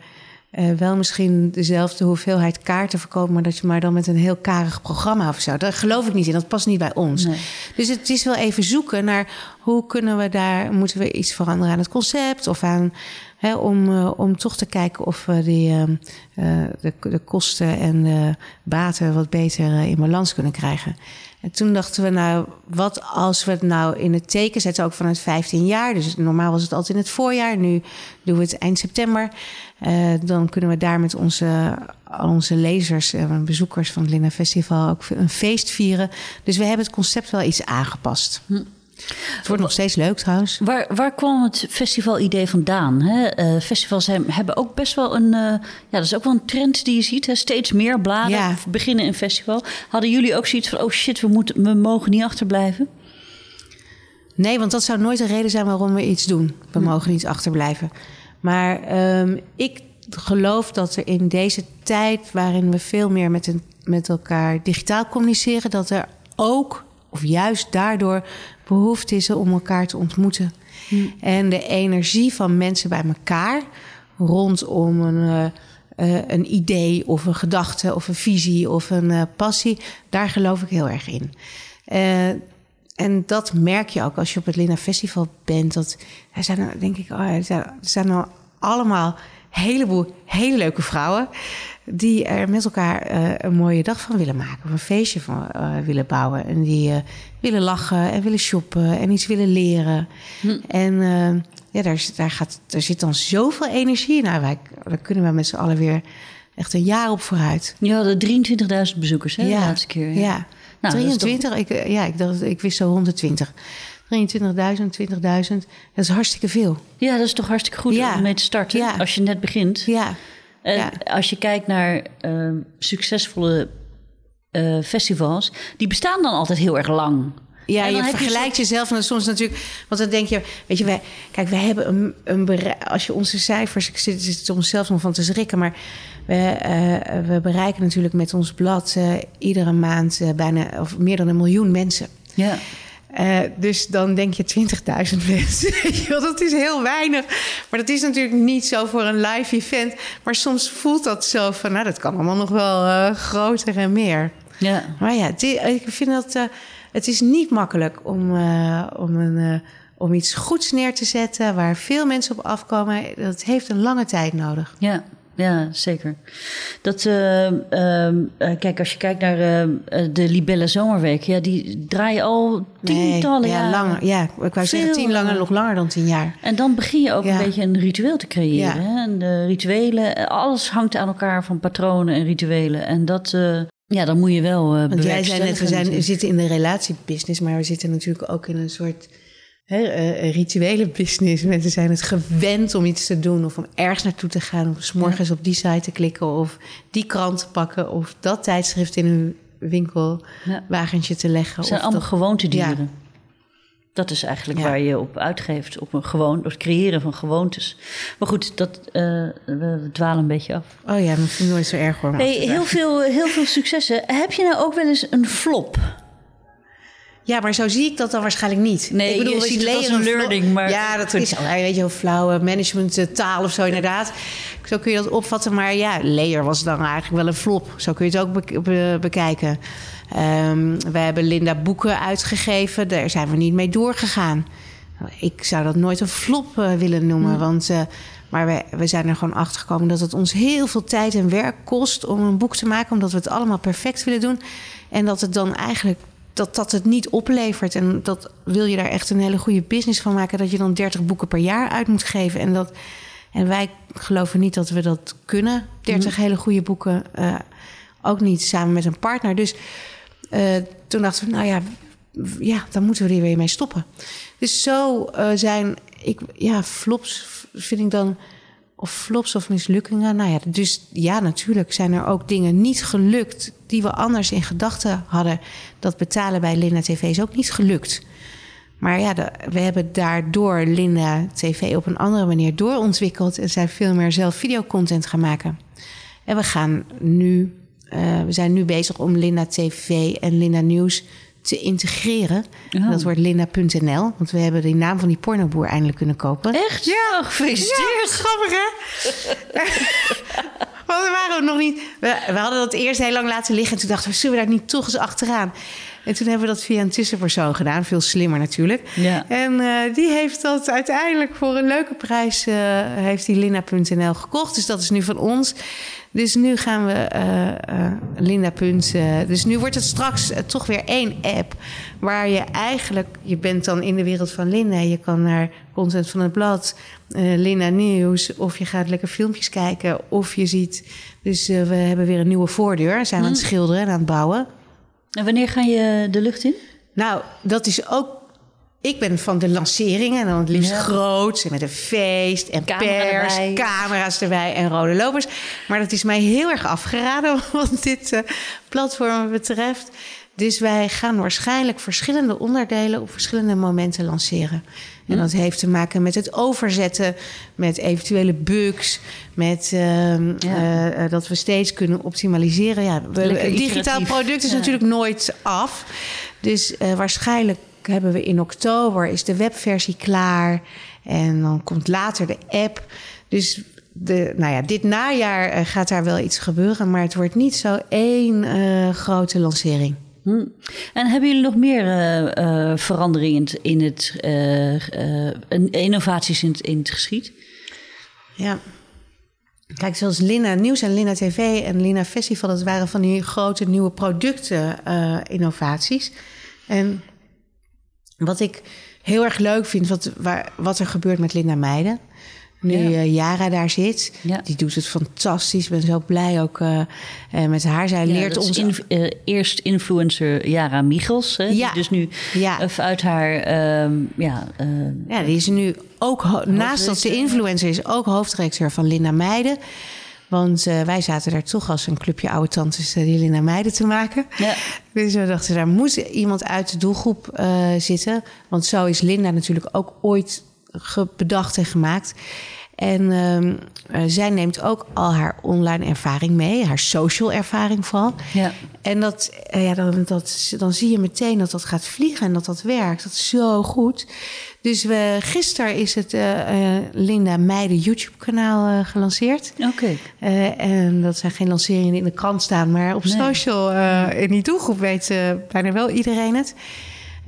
wel misschien dezelfde hoeveelheid kaarten verkoopt, maar dat je maar dan met een heel karig programma of zo. Daar geloof ik niet in. Dat past niet bij ons. Nee. Dus het is wel even zoeken naar hoe kunnen we daar, moeten we iets veranderen aan het concept of aan. Hè, om, eh, om toch te kijken of we die, ehm, eh, de, de kosten en de baten wat beter eh, in balans kunnen krijgen. En toen dachten we, nou, wat als we het nou in het teken zetten, ook vanuit 15 jaar. Dus normaal was het altijd in het voorjaar, nu doen we het eind september. Eh, dan kunnen we daar met onze, onze lezers en bezoekers van het Linda Festival ook een feest vieren. Dus we hebben het concept wel iets aangepast. Het wordt nog steeds leuk trouwens. Waar, waar kwam het festival-idee vandaan? Hè? Eh, festivals hebben ook best wel een... eh, ja, dat is ook wel een trend die je ziet. Hè? Steeds meer bladen Ja. beginnen een festival. Hadden jullie ook zoiets van... oh shit, we, moeten, we mogen niet achterblijven? Nee, want dat zou nooit de reden zijn waarom we iets doen. We mogen niet achterblijven. Maar ehm, ik geloof dat er in deze tijd, waarin we veel meer met, een, met elkaar digitaal communiceren, dat er ook, of juist daardoor, behoefte is om elkaar te ontmoeten. En de energie van mensen bij elkaar rondom een, eh, eh, een idee of een gedachte of een visie of een eh, passie, daar geloof ik heel erg in. En dat merk je ook als je op het Linda Festival bent. Dat er zijn er, denk ik, oh, er zijn, er zijn allemaal heleboel hele leuke vrouwen. die er met elkaar eh, een mooie dag van willen maken. Of een feestje van eh, willen bouwen. En die eh, willen lachen en willen shoppen en iets willen leren. En eh, ja, daar, daar, gaat, daar zit dan zoveel energie in. Nou, wij, daar kunnen we met z'n allen weer echt een jaar op vooruit. Je hadden 23.000 bezoekers hè, de laatste keer. Ja. Nou, is toch- 23, ik, ja, ik, dacht, ik wist zo 120. 23.000, 20.000, dat is hartstikke veel. Ja, dat is toch hartstikke goed Ja. om mee te starten Ja. als je net begint. Ja, En Ja. als je kijkt naar ehm, succesvolle eh, festivals, die bestaan dan altijd heel erg lang. ja En dan je heb je vergelijkt jezelf en dan soms natuurlijk... Want dan denk je, weet je, wij, kijk, wij hebben een, een bereik... Als je onze cijfers, ik zit, zit er onszelf nog van te schrikken... maar we, eh, we bereiken natuurlijk met ons blad eh, iedere maand bijna... of meer dan een miljoen mensen. Ja. Eh, dus dan denk je 20.000 *laughs* mensen. Dat is heel weinig. Maar dat is natuurlijk niet zo voor een live event. Maar soms voelt dat zo van, nou, dat kan allemaal nog wel eh, groter en meer. ja. Maar ja, ik vind dat eh, het is niet makkelijk om, om, een, om iets goeds neer te zetten waar veel mensen op afkomen. Dat heeft een lange tijd nodig. Ja, ja, zeker. Dat, eh, ehm, eh, kijk, als je kijkt naar eh, de Libelle Zomerweek, ja, die draaien al tientallen nee, ja, jaren. langer. Ja, ik wou zeggen tien langer, nog langer dan tien jaar. En dan begin je ook Ja. een beetje een ritueel te creëren. Ja. Hè? En de rituelen, alles hangt aan elkaar van patronen en rituelen. En dat, ja, dan moet je wel eh Want jij zei net, we, zijn, we zitten in de relatiebusiness, maar we zitten natuurlijk ook in een soort eh, een rituele business. Mensen zijn het gewend om iets te doen of om ergens naartoe te gaan. Of s morgens op die site te klikken of die krant te pakken of dat tijdschrift in hun winkelwagentje te leggen. Het zijn of allemaal dat- gewoontedieren. Ja. Dat is eigenlijk Ja. waar je op uitgeeft, op een gewoon, het creëren van gewoontes. Maar goed, dat, eh, we, dwalen een beetje af. Oh ja, dat vind ik nooit zo erg hoor. Hey, heel, veel, heel veel successen. Heb je nou ook wel eens een flop? Ja, maar zo zie ik dat dan waarschijnlijk niet. Nee, ik je we ziet leren een learning, maar- Ja, dat is al, weet je, een flauwe management eh, taal of zo inderdaad. Zo kun je dat opvatten. Maar ja, Layer was dan eigenlijk wel een flop. Zo kun je het ook be- be- bekijken. Ehm, we hebben Linda boeken uitgegeven. Daar zijn we niet mee doorgegaan. Ik zou dat nooit een flop eh, willen noemen. Want, eh, maar we, we zijn er gewoon achter gekomen dat het ons heel veel tijd en werk kost om een boek te maken. Omdat we het allemaal perfect willen doen. En dat het dan eigenlijk dat dat het niet oplevert. En dat wil je daar echt een hele goede business van maken. Dat je dan 30 boeken per jaar uit moet geven. En, dat, en wij geloven niet dat we dat kunnen. 30 hele goede boeken. eh, ook niet samen met een partner. Dus eh, toen dachten we, nou ja, ja, dan moeten we er weer mee stoppen. Dus zo eh, zijn, ik, ja, flops vind ik dan, of flops of mislukkingen. Nou ja, dus ja, natuurlijk zijn er ook dingen niet gelukt die we anders in gedachten hadden. Dat betalen bij Linda TV is ook niet gelukt. Maar ja, we hebben daardoor Linda TV op een andere manier doorontwikkeld en zijn veel meer zelf videocontent gaan maken. En we gaan nu, uh, we zijn nu bezig om Linda TV en Linda Nieuws te integreren. Oh. Dat wordt linda.nl, want we hebben die naam van die pornoboer eindelijk kunnen kopen. Echt? Ja, gefeliciteerd. Ja, grappig hè? *laughs* Want we waren nog niet. We, we hadden dat eerst heel lang laten liggen. En toen dachten we, zullen we daar niet toch eens achteraan? En toen hebben we dat via een tussenpersoon gedaan. Veel slimmer natuurlijk. Ja. En eh, die heeft dat uiteindelijk voor een leuke prijs... eh, heeft die Linda.nl gekocht. Dus dat is nu van ons. Dus nu gaan we eh, eh, Linda. Punt, eh, dus nu wordt het straks eh, toch weer één app... waar je eigenlijk... Je bent dan in de wereld van Linda. Je kan naar content van het blad, Linda Nieuws... of je gaat lekker filmpjes kijken, of je ziet... Dus we hebben weer een nieuwe voordeur. Zijn we aan het schilderen en aan het bouwen. En wanneer ga je de lucht in? Nou, dat is ook. Ik ben van de lanceringen en dan het liefst Ja. groots en met een feest en Camera pers, erbij. camera's erbij en rode lopers. Maar dat is mij heel erg afgeraden *laughs* wat dit eh, platform betreft. Dus wij gaan waarschijnlijk verschillende onderdelen op verschillende momenten lanceren. En Hm. dat heeft te maken met het overzetten, met eventuele bugs, met ehm, Ja. eh, eh, dat we steeds kunnen optimaliseren. Ja, we- digitaal product is Ja. natuurlijk nooit af. Dus waarschijnlijk hebben we in oktober is de webversie klaar. En dan komt later de app. Dus de, nou ja, dit najaar eh, gaat daar wel iets gebeuren. Maar het wordt niet zo één eh, grote lancering. Hm. En hebben jullie nog meer eh, veranderingen in het, in het innovaties in het, in het geschied? Ja. Kijk, zoals Lina Nieuws en Lina TV en Lina Festival... dat waren van die grote nieuwe producten-innovaties. en wat ik heel erg leuk vind... wat, waar, wat er gebeurt met Linda Meijden... Nu Ja. eh, Jara daar zit, Ja. die doet het fantastisch. Ik ben zo blij ook eh, eh, met haar. Zij leert ons... eerst influencer Jara Michels. Hè, Ja. Die dus nu uit haar... ehm, ja, Ja, die is nu ook, naast dat ze influencer is, ook hoofddirecteur van Linda Meijden. Want eh, wij zaten daar toch als een clubje oude tantes eh, die Linda Meijden te maken. Ja. Dus we dachten, daar moet iemand uit de doelgroep eh, zitten. Want zo is Linda natuurlijk ook ooit bedacht en gemaakt. En ehm, eh, zij neemt ook al haar online ervaring mee, haar social ervaring vooral. Ja. En dat, eh, ja, dan, dat, dan zie je meteen dat dat gaat vliegen en dat dat werkt. Dat is zo goed. Dus we, gisteren is het eh, Linda Meijden YouTube-kanaal gelanceerd. Oké. En dat zijn geen lanceringen die in de krant staan, maar op Nee. social in die doelgroep weet bijna wel iedereen het.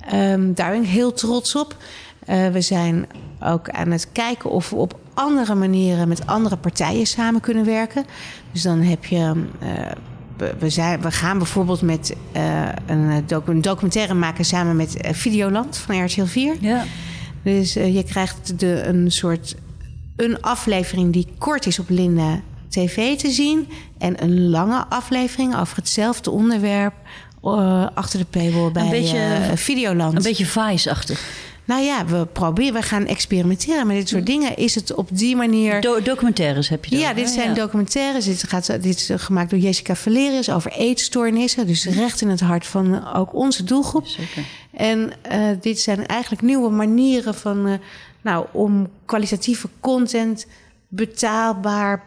Ehm, daar ben ik heel trots op. Eh, we zijn ook aan het kijken of we op andere manieren met andere partijen samen kunnen werken. Dus dan heb je. eh, we, zijn, we gaan bijvoorbeeld met eh, een, docu- een documentaire maken samen met Videoland van RTL 4. Ja. Dus je krijgt de, een soort een aflevering die kort is op Linda TV te zien. En een lange aflevering over hetzelfde onderwerp achter de paywall bij beetje- eh, Videoland. Een beetje Vice-achtig. Nou ja, we proberen, we gaan experimenteren met dit soort dingen. Is het op die manier. Do- documentaires heb je dan, Ja, dit hè? zijn Ja. documentaires. Dit, gaat, dit is gemaakt door Jessica Valerius over eetstoornissen. Dus recht in het hart van eh, ook onze doelgroep. Zeker. En eh, dit zijn eigenlijk nieuwe manieren van, eh, nou, om kwalitatieve content betaalbaar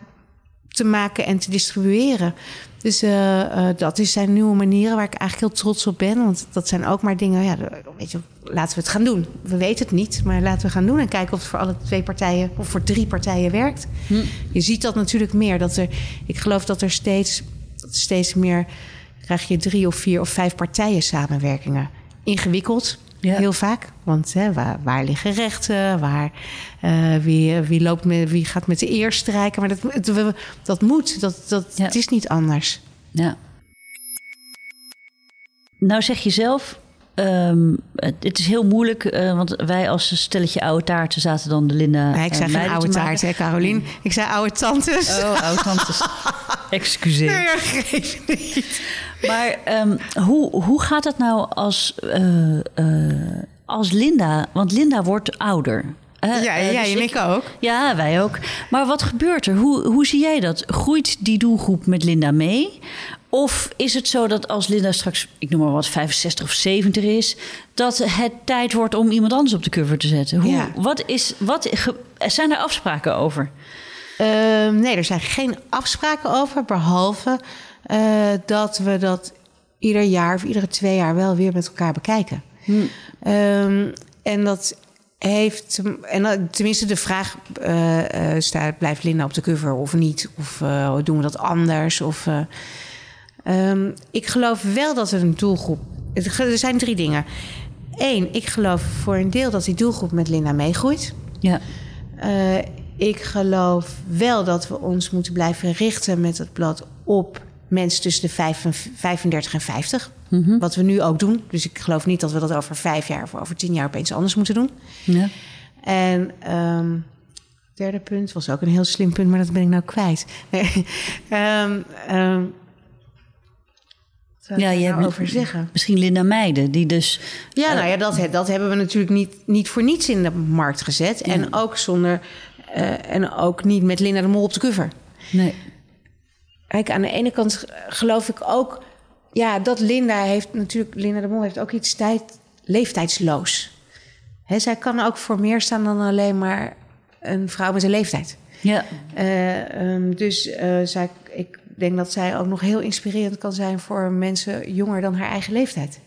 te maken en te distribueren. Dus eh, eh, dat is zijn nieuwe manieren waar ik eigenlijk heel trots op ben. Want dat zijn ook maar dingen, ja, weet je, laten we het gaan doen. We weten het niet, maar laten we gaan doen en kijken of het voor alle twee partijen of voor drie partijen werkt. Je ziet dat natuurlijk meer. Dat er, ik geloof dat er steeds, steeds meer krijg je drie of vier of vijf partijen samenwerkingen. Ingewikkeld, Ja. heel vaak. Want hè, waar, waar liggen rechten? Waar, eh, wie, wie, loopt met, wie gaat met de eer strijken? Maar dat, we- dat moet. Dat, dat, Ja. Het is niet anders. Ja. Nou zeg je zelf, ehm, het, het is heel moeilijk, eh, want wij als stelletje oude taarten zaten dan de Linda. Nee, ik zei geen oude taart, hè, Carolien? Ik zei oude tantes. Oh, oude tantes. *laughs* Excuseer. Nee, geef niet. Maar ehm, hoe, hoe gaat het nou als, eh, eh, als Linda... Want Linda wordt ouder. Ja, Eh, jij dus en ik ook. Ja, wij ook. Maar wat gebeurt er? Hoe, hoe zie jij dat? Groeit die doelgroep met Linda mee? Of is het zo dat als Linda straks, ik noem maar wat, 65 of 70 is, dat het tijd wordt om iemand anders op de cover te zetten? Hoe, Ja. wat is, wat, zijn er afspraken over? Ehm, nee, er zijn geen afspraken over, behalve eh, dat we dat ieder jaar of iedere twee jaar wel weer met elkaar bekijken. Ehm, en dat heeft, en tenminste de vraag eh, eh, staat, blijft Linda op de cover of niet? Of doen we dat anders? Of, eh, ehm, ik geloof wel dat er een doelgroep, er zijn drie dingen. Eén, ik geloof voor een deel dat die doelgroep met Linda meegroeit. Ja, ik geloof wel dat we ons moeten blijven richten met het blad op mensen tussen de vijf en v- 35 en 50. Wat we nu ook doen. Dus ik geloof niet dat we dat over vijf jaar of over tien jaar opeens anders moeten doen. ja. En ehm derde punt was ook een heel slim punt, maar dat ben ik nou kwijt. Nee, *laughs* ik Ja, je nou hebt over zeggen? misschien Linda Meijden, die dus... Ja, nou ja, dat, dat hebben we natuurlijk niet, niet voor niets in de markt gezet. En ook zonder. eh, en ook niet met Linda de Mol op de cover. Nee. Kijk, aan de ene kant geloof ik ook. Ja, dat Linda heeft natuurlijk. Linda de Mol heeft ook iets tijd, leeftijdsloos. Hè, zij kan ook voor meer staan dan alleen maar een vrouw met een leeftijd. Ja, Eh, ehm, dus eh, zij, ik denk dat zij ook nog heel inspirerend kan zijn voor mensen jonger dan haar eigen leeftijd.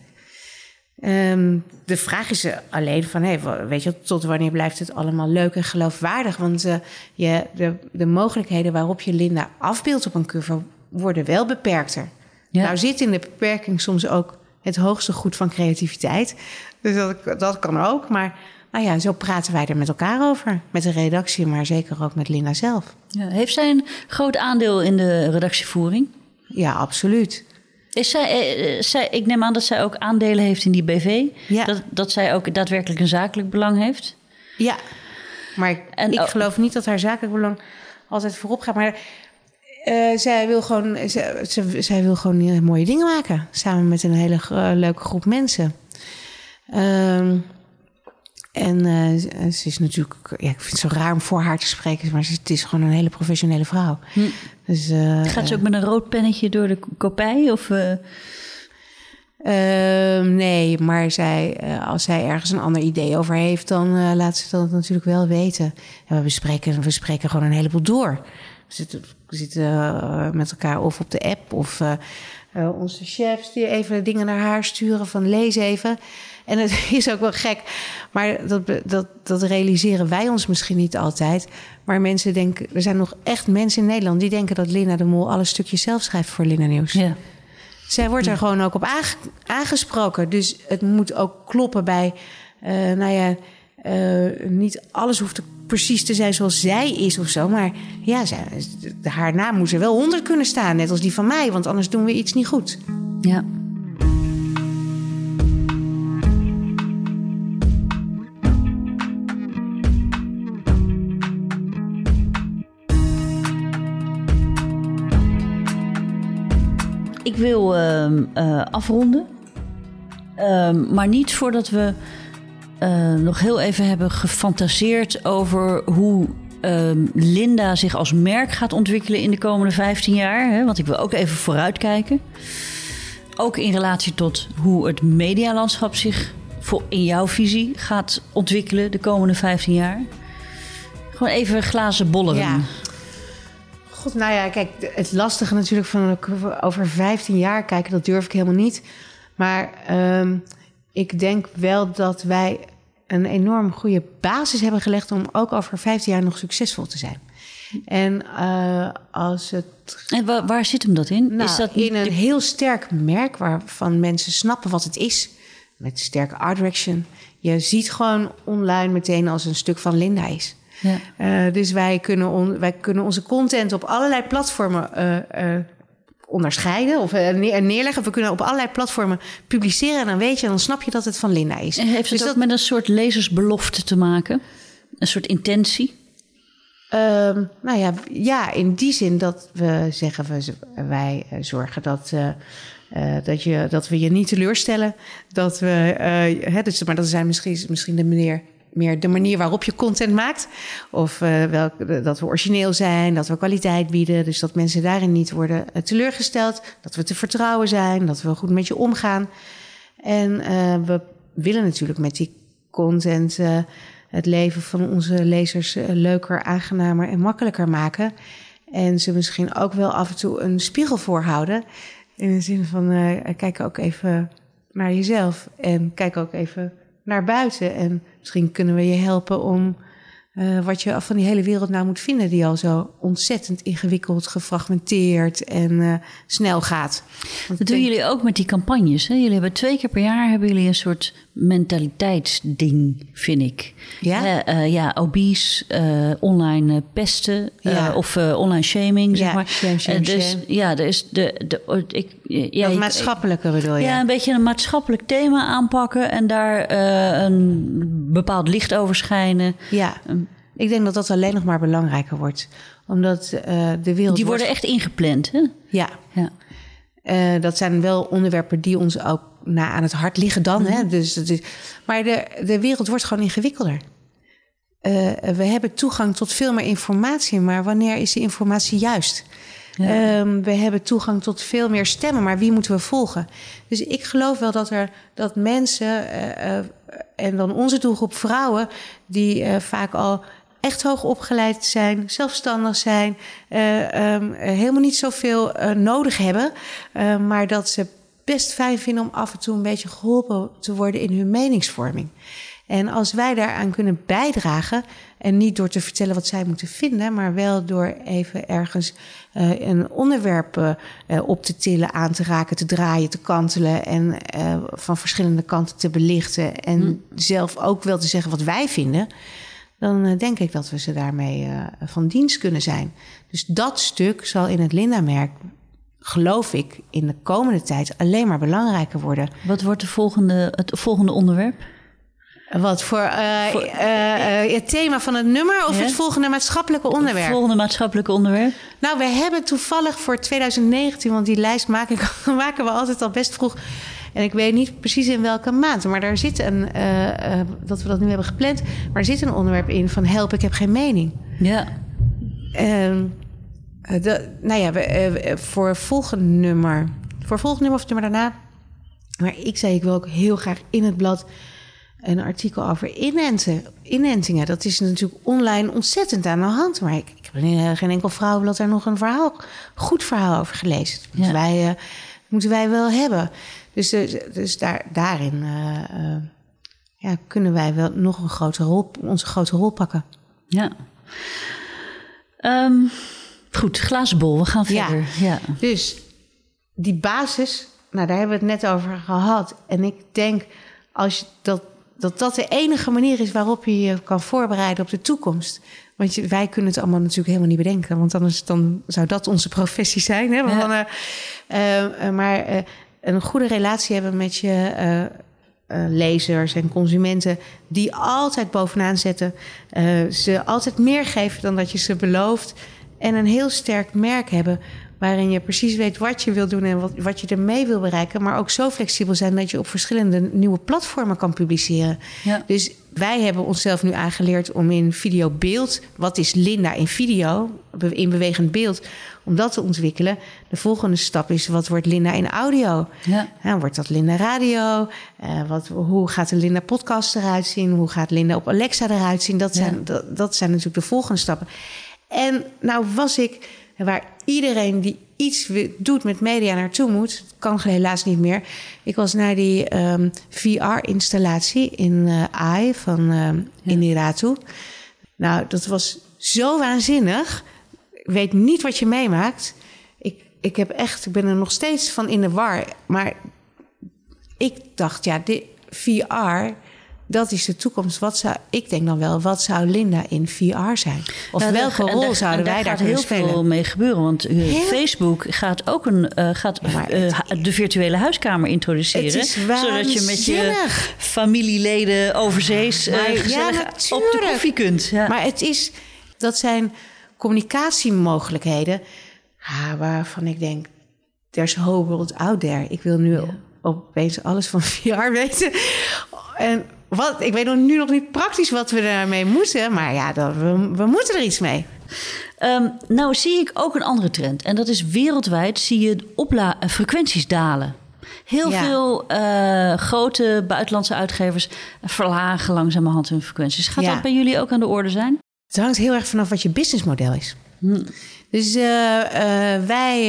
Ehm, de vraag is alleen van, weet je, tot wanneer blijft het allemaal leuk en geloofwaardig? Want eh, je, de, de mogelijkheden waarop je Linda afbeeldt op een cover worden wel beperkter. Ja. Nou zit in de beperking soms ook het hoogste goed van creativiteit. Dus dat, dat kan ook. Maar nou ja, zo praten wij er met elkaar over. Met de redactie, maar zeker ook met Linda zelf. ja. Heeft zij een groot aandeel in de redactievoering? Ja, absoluut. Is zij, eh, eh, zij, ik neem aan dat zij ook aandelen heeft in die BV. Ja. Dat, dat zij ook daadwerkelijk een zakelijk belang heeft. Ja, maar ik, En- ik oh. geloof niet dat haar zakelijk belang altijd voorop gaat. Maar eh, zij, wil gewoon, ze- zij wil gewoon mooie dingen maken. Samen met een hele leuke groep mensen. Ehm, en eh, ze- is natuurlijk... Ja, ik vind het zo raar om voor haar te spreken. Maar ze, het is gewoon een hele professionele vrouw. Dus, eh, Gaat ze ook met een rood pennetje door de kopij? Of, eh, Ehm, nee, maar zij, als zij ergens een ander idee over heeft, dan laat ze dat natuurlijk wel weten. En we bespreken, we spreken gewoon een heleboel door. We zitten, we zitten met elkaar of op de app of eh, onze chefs die even dingen naar haar sturen van lees even. En het *laughs* is ook wel gek, maar dat, dat, dat realiseren wij ons misschien niet altijd. Maar mensen denken, er zijn nog echt mensen in Nederland die denken dat Linda de Mol alle stukjes zelf schrijft voor Linda Nieuws. ja. Zij wordt er gewoon ook op aange- aangesproken. Dus het moet ook kloppen bij, eh, nou ja, eh, niet alles hoeft precies te zijn zoals zij is of zo. Maar ja, haar naam moet er wel onder kunnen staan, net als die van mij. Want anders doen we iets niet goed. ja. Ik wil ehm, eh, afronden. Ehm, maar niet voordat we eh, nog heel even hebben gefantaseerd over hoe ehm, Linda zich als merk gaat ontwikkelen in de komende 15 jaar. Hè? Want ik wil ook even vooruitkijken. Ook in relatie tot hoe het medialandschap zich voor, in jouw visie gaat ontwikkelen de komende 15 jaar. Gewoon even glazen bollen. Ja. God, nou ja, kijk, het lastige natuurlijk van over 15 jaar kijken, dat durf ik helemaal niet. Maar ehm, ik denk wel dat wij een enorm goede basis hebben gelegd om ook over 15 jaar nog succesvol te zijn. En eh, als het En wa- waar zit hem dat in? nou, is dat in een heel sterk merk waarvan mensen snappen wat het is. Met sterke art direction. Je ziet gewoon online meteen als een stuk van Linda is. Ja. Eh, dus wij kunnen, on- wij kunnen onze content op allerlei platformen eh, onderscheiden of eh, neer- neerleggen. We kunnen op allerlei platformen publiceren. En dan weet je, dan snap je dat het van Linda is. En heeft het Dus dat- met een soort lezersbelofte te maken? Een soort intentie? Ehm, nou ja, ja, in die zin dat we zeggen, we, wij eh, zorgen dat, uh, uh, dat, je, dat we je niet teleurstellen. Dat we, hè, dus, maar dat zijn misschien, misschien de manier, meer de manier waarop je content maakt. Of welk, dat we origineel zijn, dat we kwaliteit bieden. Dus dat mensen daarin niet worden teleurgesteld. Dat we te vertrouwen zijn, dat we goed met je omgaan. En we willen natuurlijk met die content het leven van onze lezers eh, leuker, aangenamer en makkelijker maken. En ze misschien ook wel af en toe een spiegel voorhouden. In de zin van, kijk ook even naar jezelf. En kijk ook even naar buiten. En misschien kunnen we je helpen om uh, wat je van die hele wereld nou moet vinden, die al zo ontzettend ingewikkeld, gefragmenteerd en uh, snel gaat. Want dat doen jullie ook met die campagnes. Hè? Jullie hebben twee keer per jaar hebben jullie een soort mentaliteitsding, vind ik. Ja, uh, ja obese, online pesten ja. of online shaming, zeg ja, maar. Shame, shame, dus shame. ja, er is de, de, ik, ja, dat maatschappelijke bedoel je? Ja, een beetje een maatschappelijk thema aanpakken en daar een bepaald licht over schijnen. Ja. Ik denk dat dat alleen nog maar belangrijker wordt. Omdat de wereld. Die worden wordt... echt ingepland, hè? Ja. ja. Dat zijn wel onderwerpen die ons ook na aan het hart liggen dan. Mm hè? Dus, dus, maar de, de wereld wordt gewoon ingewikkelder. Uh, we hebben toegang tot veel meer informatie, maar wanneer is die informatie juist? Ja. Um, we hebben toegang tot veel meer stemmen, maar wie moeten we volgen? Dus ik geloof wel dat er dat mensen, uh, uh, en dan onze doelgroep vrouwen, die vaak al echt hoog opgeleid zijn, zelfstandig zijn, um, helemaal niet zoveel nodig hebben, maar dat ze best fijn vinden om af en toe een beetje geholpen te worden in hun meningsvorming. En als wij daaraan kunnen bijdragen, en niet door te vertellen wat zij moeten vinden, maar wel door even ergens uh, een onderwerp uh, op te tillen, aan te raken, te draaien, te kantelen en uh, van verschillende kanten te belichten en hm. zelf ook wel te zeggen wat wij vinden, dan denk ik dat we ze daarmee van dienst kunnen zijn. Dus dat stuk zal in het Linda-merk geloof ik, in de komende tijd alleen maar belangrijker worden. Wat wordt de volgende, het volgende onderwerp? Wat voor, uh, voor uh, uh, het thema van het nummer of het volgende maatschappelijke onderwerp? Het volgende maatschappelijke onderwerp? Nou, we hebben toevallig voor 2019, want die lijst maak ik, *laughs* maken we altijd al best vroeg. En ik weet niet precies in welke maand, maar daar zit een, dat we dat nu hebben gepland, maar er zit een onderwerp in van help, ik heb geen mening. Ja. Uh, de, nou ja, we, uh, voor volgende nummer, voor volgende nummer of het nummer daarna. Maar ik zei, ik wil ook heel graag in het blad een artikel over inenten, inentingen. Dat is natuurlijk online ontzettend aan de hand. Maar ik, ik heb in geen enkel vrouwenblad daar nog een verhaal, goed verhaal over gelezen. Dat moeten, ja. wij, uh, moeten wij wel hebben. Dus, dus, dus daar, daarin uh, uh, ja, kunnen wij wel nog een grote rol, onze grote rol pakken. Ja. Um, goed, glazen bol, we gaan verder. Ja. ja. Dus die basis, nou daar hebben we het net over gehad. En ik denk als je dat dat dat de enige manier is waarop je je kan voorbereiden op de toekomst. Want je, wij kunnen het allemaal natuurlijk helemaal niet bedenken. Want anders dan zou dat onze professie zijn. Hè? Ja. Van, uh, uh, maar uh, een goede relatie hebben met je lezers en consumenten... die altijd bovenaan zetten. ze altijd meer geven dan dat je ze belooft. En een heel sterk merk hebben waarin je precies weet wat je wil doen en wat, wat je ermee wil bereiken, maar ook zo flexibel zijn dat je op verschillende nieuwe platformen kan publiceren. Ja. Dus wij hebben onszelf nu aangeleerd om in videobeeld, wat is Linda in video, in bewegend beeld, om dat te ontwikkelen. De volgende stap is, wat wordt Linda in audio? Ja. Ja, wordt dat Linda radio? Uh, wat, hoe gaat de Linda podcast eruit zien? Hoe gaat Linda op Alexa eruit zien? Dat zijn, ja. dat, dat zijn natuurlijk de volgende stappen. En nou was ik waar iedereen die iets doet met media naartoe moet, kan helaas niet meer. Ik was naar die um, VR-installatie in uh, AI van uh, ja. Iniratu. Nou, dat was zo waanzinnig. Ik weet niet wat je meemaakt. Ik, ik heb echt, ik ben er nog steeds van in de war. Maar ik dacht, ja, dit VR dat is de toekomst. Wat zou, ik denk dan wel, wat zou Linda in VR zijn? Of nou, welke daar, rol daar, zouden wij daar kunnen spelen? heel veel mee gebeuren. Want uh, Facebook gaat ook een, uh, gaat, uh, de virtuele huiskamer introduceren. zodat je met je familieleden overzees maar, ja, op de koffie kunt. Ja. Maar het is... dat zijn communicatiemogelijkheden ah, waarvan ik denk, there's a whole world out there. Ik wil nu opeens alles van *laughs* VR weten. En wat, ik weet nog, nu nog niet praktisch wat we daarmee moeten, maar ja, dat, we, we moeten er iets mee. Um, nou zie ik ook een andere trend. En dat is wereldwijd zie je opla frequenties dalen. Heel veel uh, grote buitenlandse uitgevers verlagen langzamerhand hun frequenties. Gaat dat bij jullie ook aan de orde zijn? Het hangt heel erg vanaf wat je businessmodel is. Hm. Dus uh, uh, wij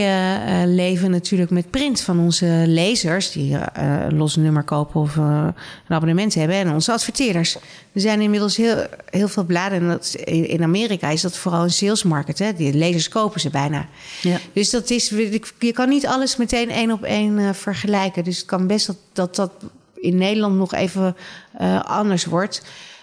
uh, leven natuurlijk met print van onze lezers, die een los nummer kopen of een abonnement hebben, en onze adverteerders. Er zijn inmiddels heel, heel veel bladen. En dat, in Amerika is dat vooral een salesmarket. Hè? Die lezers kopen ze bijna. Ja. Dus dat is, je kan niet alles meteen één op één vergelijken. Dus het kan best dat dat, dat in Nederland nog even anders wordt.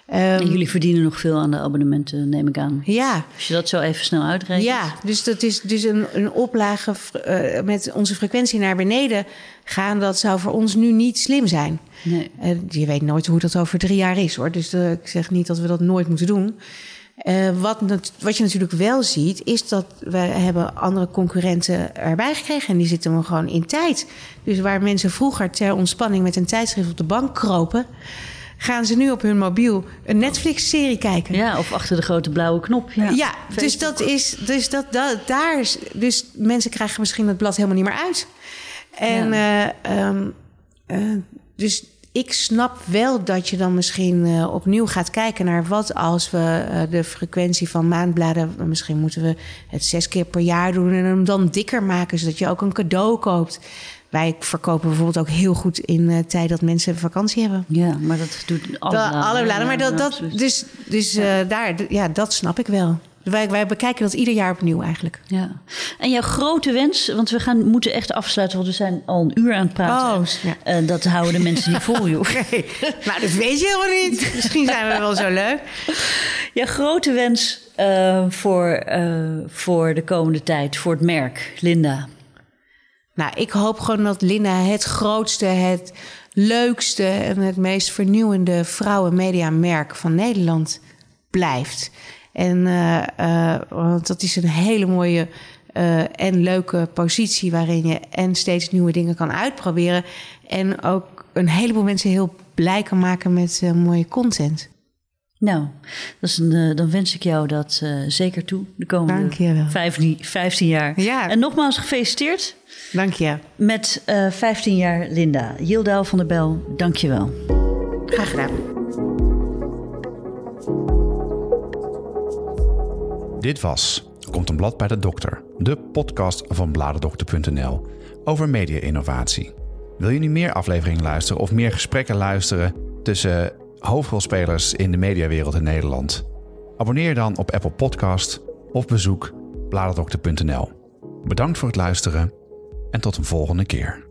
Um, en jullie verdienen nog veel aan de abonnementen, neem ik aan. Ja. Als je dat zo even snel uitrekent. Ja, dus dat is dus een, een oplage uh, met onze frequentie naar beneden gaan. Dat zou voor ons nu niet slim zijn. Nee. Uh, je weet nooit hoe dat over drie jaar is hoor. Dus uh, ik zeg niet dat we dat nooit moeten doen. wat, wat je natuurlijk wel ziet, is dat we hebben andere concurrenten erbij gekregen. En die zitten we gewoon in tijd. Dus waar mensen vroeger ter ontspanning met een tijdschrift op de bank kropen gaan ze nu op hun mobiel een Netflix-serie kijken. Ja, of achter de grote blauwe knop. Ja, ja dus dat is. Dus dat, dat, daar is. Dus mensen krijgen misschien het blad helemaal niet meer uit. En ja. uh, uh, dus ik snap wel dat je dan misschien uh, opnieuw gaat kijken naar wat als we uh, de frequentie van maandbladen. Misschien moeten we het zes keer per jaar doen en hem dan dikker maken, zodat je ook een cadeau koopt. Wij verkopen bijvoorbeeld ook heel goed in uh, tijd dat mensen vakantie hebben. Ja, maar dat doet alle bladen. Alle bladen maar dat, dat, dus dus daar, ja, dat snap ik wel. Wij, wij bekijken dat ieder jaar opnieuw eigenlijk. Ja. En jouw grote wens, want we gaan, moeten echt afsluiten, want we zijn al een uur aan het praten. Oh, ja. uh, dat houden de mensen niet vol, joh. Okay. Nou, dat weet je helemaal niet. Misschien zijn we wel zo leuk. *laughs* Jouw grote wens uh, voor, uh, voor de komende tijd, voor het merk, Linda? Nou, ik hoop gewoon dat Linda het grootste, het leukste en het meest vernieuwende vrouwenmediamerk van Nederland blijft. En uh, uh, want dat is een hele mooie uh, en leuke positie waarin je en steeds nieuwe dingen kan uitproberen. En ook een heleboel mensen heel blij kan maken met mooie content. Nou, dat is een, uh, dan wens ik jou dat zeker toe de komende 15, 15 jaar. Ja. En nogmaals gefeliciteerd. Dank je. Met uh, 15 jaar Linda. Yildaal van der Bel, dank je wel. Graag gedaan. Dit was Komt een blad bij de dokter, de podcast van bladerdokter.nl over media-innovatie. Wil je nu meer afleveringen luisteren of meer gesprekken luisteren tussen hoofdrolspelers in de mediawereld in Nederland? Abonneer dan op Apple Podcast of bezoek bladerdokter.nl. Bedankt voor het luisteren en tot een volgende keer.